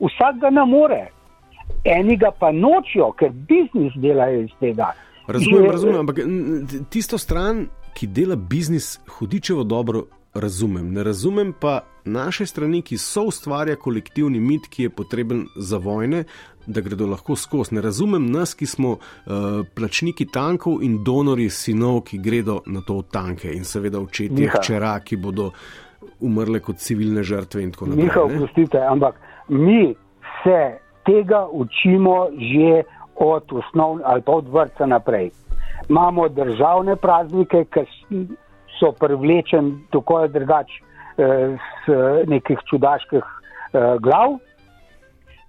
Vsak ga ne more, enega pa nočijo, ker biznis delajo iz tega. Razumem, razumem, ampak tisto stran, ki dela biznis, hudičevo dobro razumem. Ne razumem pa naše strani, ki so ustvarja kolektivni mit, ki je potreben za vojne, da gredo lahko skozi. Ne razumem nas, ki smo uh, plačniki tankov in donori sinov, ki gredo na to tanke in seveda očetje hčera, ki bodo umrle kot civilne žrtve in tako naprej. Miha, oprostite, ampak mi se tega učimo že od osnovne ali pa od vrca naprej. Imamo državne praznike, ki so privlečeni tako ali drugače z eh, nekih čudaških eh, glav.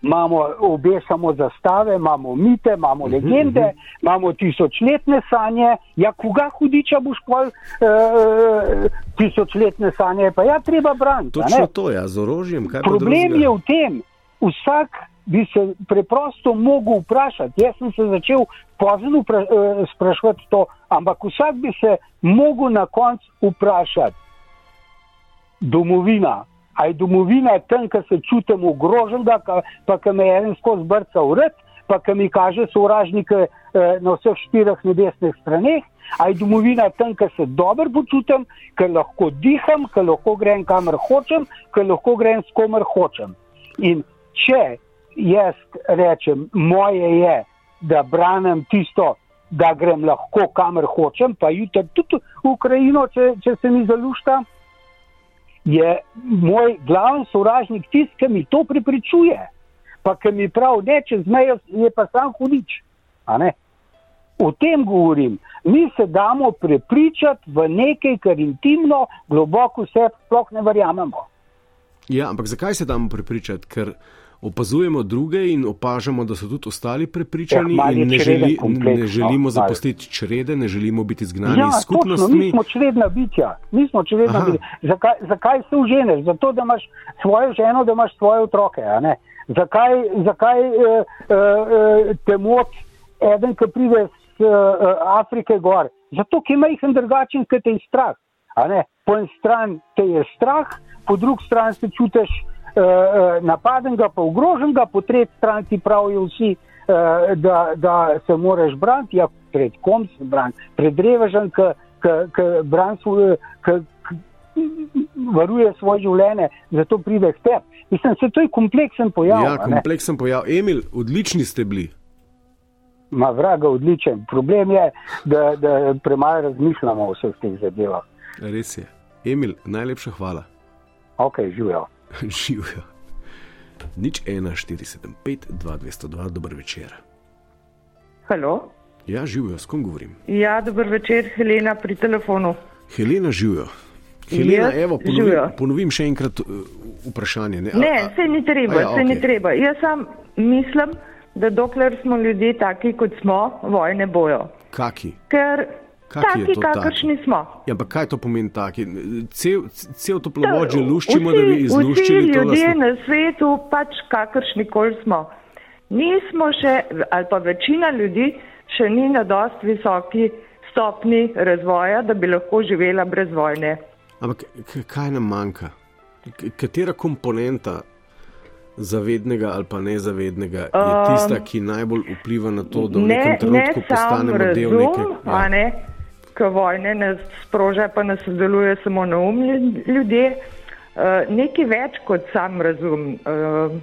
Imamo obe samo zastave, imamo mite, imamo mhm, legende, uh -huh. imamo tisočletne sanje. Ja, koga hudiča boš pol uh, tisočletne sanje, pa ja, treba braniti. Točno to je, ja, z orožjem. Problem je v tem, vsak bi se preprosto mogel vprašati. Jaz sem se začel pozno uh, sprašovati to, ampak vsak bi se mogel na koncu vprašati. Domovina, aj domovina tam, kjer se čutim ogroženega, pa ki me je en skozi brca ured, pa ki mi kaže sovražnike eh, na vseh štirih nebesnih straneh, aj domovina tam, kjer se dobro počutim, ker lahko diham, ker lahko grem kamor hočem, ker lahko grem s komer hočem. In če jaz rečem, moje je, da branem tisto, da grem lahko kamor hočem, pa jutri tudi v Ukrajino, če, če se mi zalušta je moj glavni sovražnik tisti, ki mi to pripričuje. Pa ki mi pravi, da čez mejo je pa sam hudič. O tem govorim. Mi se damo prepričati v nekaj, kar intimno, globoko vse sploh ne verjamemo. Ja, ampak zakaj se damo prepričati? Ker opazujemo druge in opažamo, da so tudi ostali prepričani ja, in ne, želi, ne želimo zapustiti črede, ne želimo biti izgnani ja, iz skupnosti. Mi smo čredna bitja, mi smo čredna bitja. Zakaj, zakaj se uženeš? Zato, da imaš svojo ženo, da imaš svoje otroke. Zakaj, zakaj uh, uh, te mot eden, ki pride z uh, Afrike gor? Zato, ker ima jih en drugačen, ker te je strah. Po eni strani te je strah, po drugi strani se čutiš. Eh, eh, napadenega, pa ogroženega, po tretji strani ti pravijo vsi, eh, da, da se moraš braniti, ja, pred kom se braniti, pred revežem, ki varuje svoje življenje, zato pride k tebi. Mislim, da je to kompleksen pojav. Ja, kompleksen pojav. Emil, odlični ste bili. Ma vraga, odličen. Problem je, da, da premalo razmišljamo o vseh teh zadevah. Res je. Emil, najlepša hvala. Ok, živijo. živijo. Nič 1, 4, 7, 5, 2, 202, dober večer. Halo? Ja, živijo, s kom govorim? Ja, dober večer, Helena pri telefonu. Helena, živijo. Helena, evo, ponovim, ponovim še enkrat uh, vprašanje. Ne, ne a, a, se ni treba, ja, se okay. ni treba. Jaz sam mislim, da dokler smo ljudje taki, kot smo, vojne bojo. Kaki? Ker Taki, kakršni smo. Ja, ampak kaj to pomeni taki? Cel, cel to plovod že luščimo, vsi, da bi izluščili to. Vsi ljudje na svetu, pač kakršni kol smo. Nismo še, ali pa večina ljudi še ni na dost visoki stopni razvoja, da bi lahko živela brez vojne. Ampak kaj nam manjka? Katera komponenta zavednega ali pa nezavednega je tista, ki najbolj vpliva na to, da v ne, nekem trenutku ne postanemo razum, del nekega? Ja ko vojne ne sproža, pa ne sodeluje samo na um ljudje. Uh, nekaj več kot sam razum. Uh,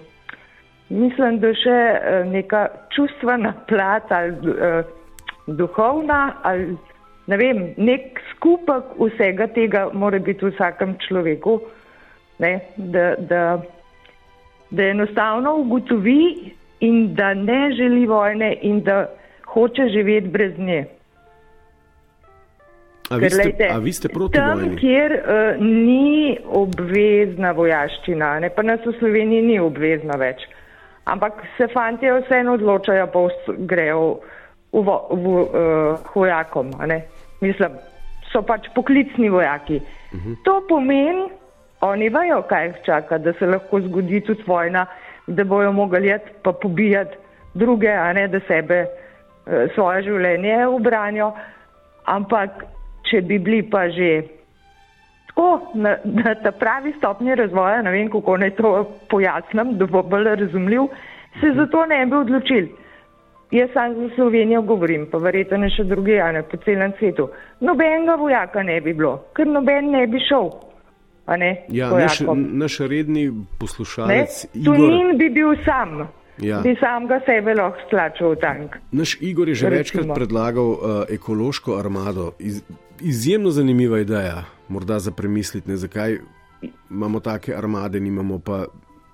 mislim, da še uh, neka čustvena plat ali uh, duhovna ali ne vem, nek skupek vsega tega mora biti v vsakem človeku, ne, da, da, da enostavno ugotovi in da ne želi vojne in da hoče živeti brez nje. A vi, ste, lejte, a vi ste proti tam, vojni? kjer uh, ni obvezna vojaščina, ne pa nas v Sloveniji ni obvezna več. Ampak se fanti vseeno odločajo, pa grejo v, v, v uh, vojakom. Mislim, so pač poklicni vojaki. Uh mhm. -huh. To pomeni, oni vajo, kaj jih čaka, da se lahko zgodi tudi vojna, da bojo mogli jet pa pobijati druge, a ne da sebe uh, svoje življenje obranijo. Ampak če bi bili pa že tako na, na ta pravi stopnji razvoja, ne vem, kako naj to pojasnim, da bo bolj razumljiv, se za to ne bi odločili. Jaz sam za Slovenijo govorim, pa verjetno še druge, a ne po celem svetu. Nobenega vojaka ne bi bilo, ker noben ne bi šel. Ne, ja, naš, naš redni poslušalec. Igor... Tunin bi bil sam. Ja. Bi sam ga sebe lahko stlačil v tank. Naš Igor je že Recimo. večkrat predlagal uh, ekološko armado. Iz, izjemno zanimiva ideja, morda za premisliti, ne, zakaj imamo take armade, nimamo pa.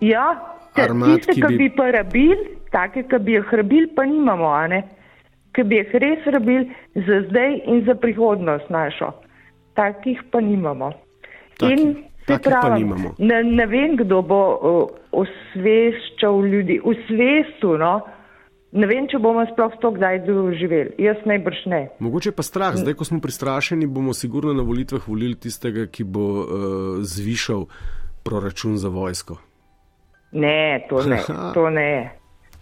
Ja, armad, tiste, ki bi, bi pa rabili, take, ki bi jih rabili, pa nimamo, ki bi jih res rabili za zdaj in za prihodnost našo. Takih pa nimamo. Taki. In Pravi, ne, ne vem, kdo bo uh, osveščal ljudi, v svetu. No? Ne vem, če bomo sploh to kdaj doživeli. Jaz najbrž ne. Mogoče pa strah. Zdaj, ko smo pristrašeni, bomo sigurno na volitvah volili tistega, ki bo uh, zvišal proračun za vojsko. Ne, to ne. to ne.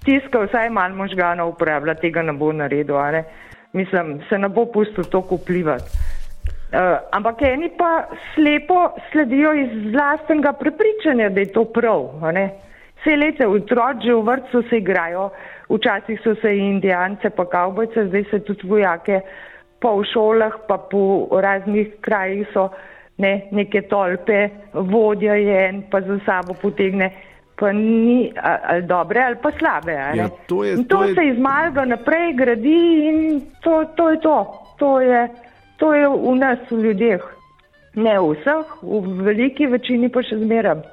Tiska vsaj manj možganov uporablja, tega ne bo naredil. Ne? Mislim, se ne bo pustil toliko vplivati. Uh, ampak eni pa slepo sledijo iz vlastnega prepričanja, da je to prav. Vse lete otroci v vrtu se igrajo, včasih so se indijance, pa kavbojce, zdaj se tudi vojake, pa v šolah, pa po raznih krajih so ne, neke tolpe, vodja je en, pa za sabo potegne. Pa ni ali dobre ali pa slabe. Ja, to je, to, to je... se iz malega naprej gradi in to, to je to. to je, To je v nas, v ljudeh. Ne v vseh, v veliki večini pa še zmeraj.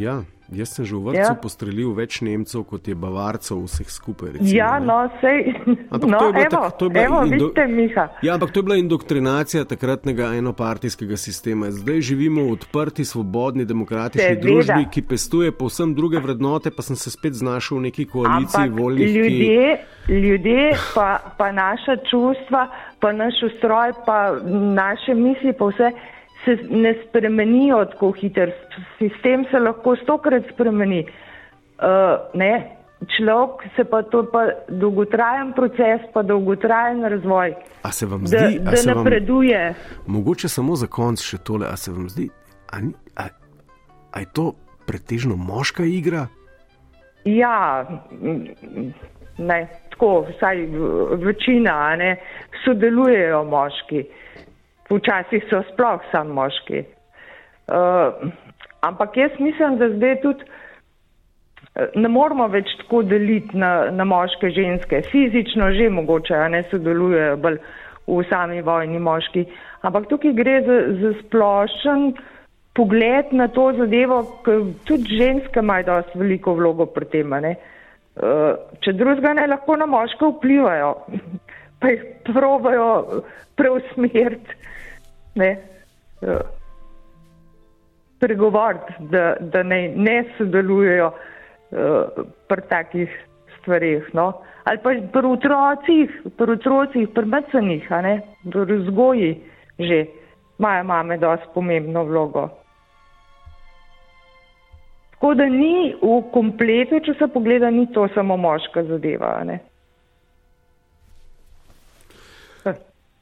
Ja, jaz sem že v vrtu ja. postrelil več Nemcev, kot je Bavarcev, vseh skupaj. Recimo, ja, ne? no, sej. No, to je bilo tako. Evo, indo... vidite, Miha. Ja, ampak to je bila indoktrinacija takratnega enopartijskega sistema. Zdaj živimo v odprti, svobodni, demokratični Seveda. družbi, ki pestuje povsem druge vrednote, pa sem se spet znašel v neki koaliciji voljnih. Ljudje, ki... ljudje pa, pa naša čustva, pa naš ustroj, pa naše misli, pa vse se ne spremenijo tako hitro. Sistem se lahko stokrat spremeni. Uh, Človek se pa to pa dolgotrajen proces, pa dolgotrajen razvoj. A se vam zdi, da, da napreduje? Vam, mogoče samo za konc še tole, a se vam zdi, a, a, a je to pretežno moška igra? Ja, ne, tako, vsaj večina, ne, sodelujejo moški. Včasih so sploh samo moški. Uh, ampak jaz mislim, da zdaj tudi ne moramo več tako deliti na, na moške, ženske. Fizično že mogoče, a ne sodelujejo bolj v sami vojni moški. Ampak tukaj gre za, za splošen pogled na to zadevo, ker tudi ženske imajo dosti veliko vlogo pri tem. Uh, če drugega ne lahko na moške vplivajo, pa jih probajo preusmeriti, ne, uh, pregovoriti, da, da ne, ne sodelujejo uh, pri takih stvarih. No. Ali pa pri otrocih, pri otrocih, pri mecenih, pri vzgoji že imajo mame dosti pomembno vlogo. Tako da ni v kompletu, če se pogleda, ni to samo moška zadeva.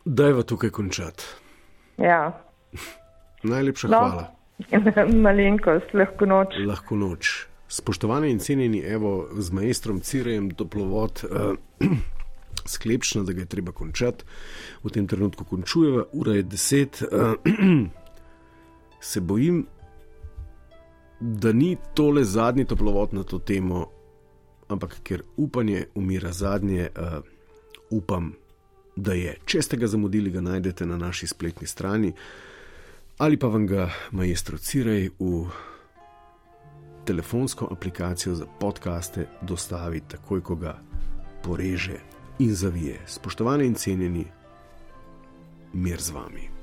Dajva tukaj končati. Ja. Najlepša no. hvala. Malenkost, lahko noč. Lahko noč. Spoštovani in cenjeni, evo, z majstrom Cirejem toplovod. Uh, sklepčno, da ga je treba končati. V tem trenutku končujeva, ura je deset. Se bojim, da ni tole zadnji toplovod na to temo, ampak ker upanje umira zadnje, uh, upam, da je. Če ste ga zamudili, ga najdete na naši spletni strani ali pa vam ga majstro Cirej v telefonsko aplikacijo za podkaste dostavi takoj, ko ga poreže in zavije. Spoštovani in cenjeni, mir z vami.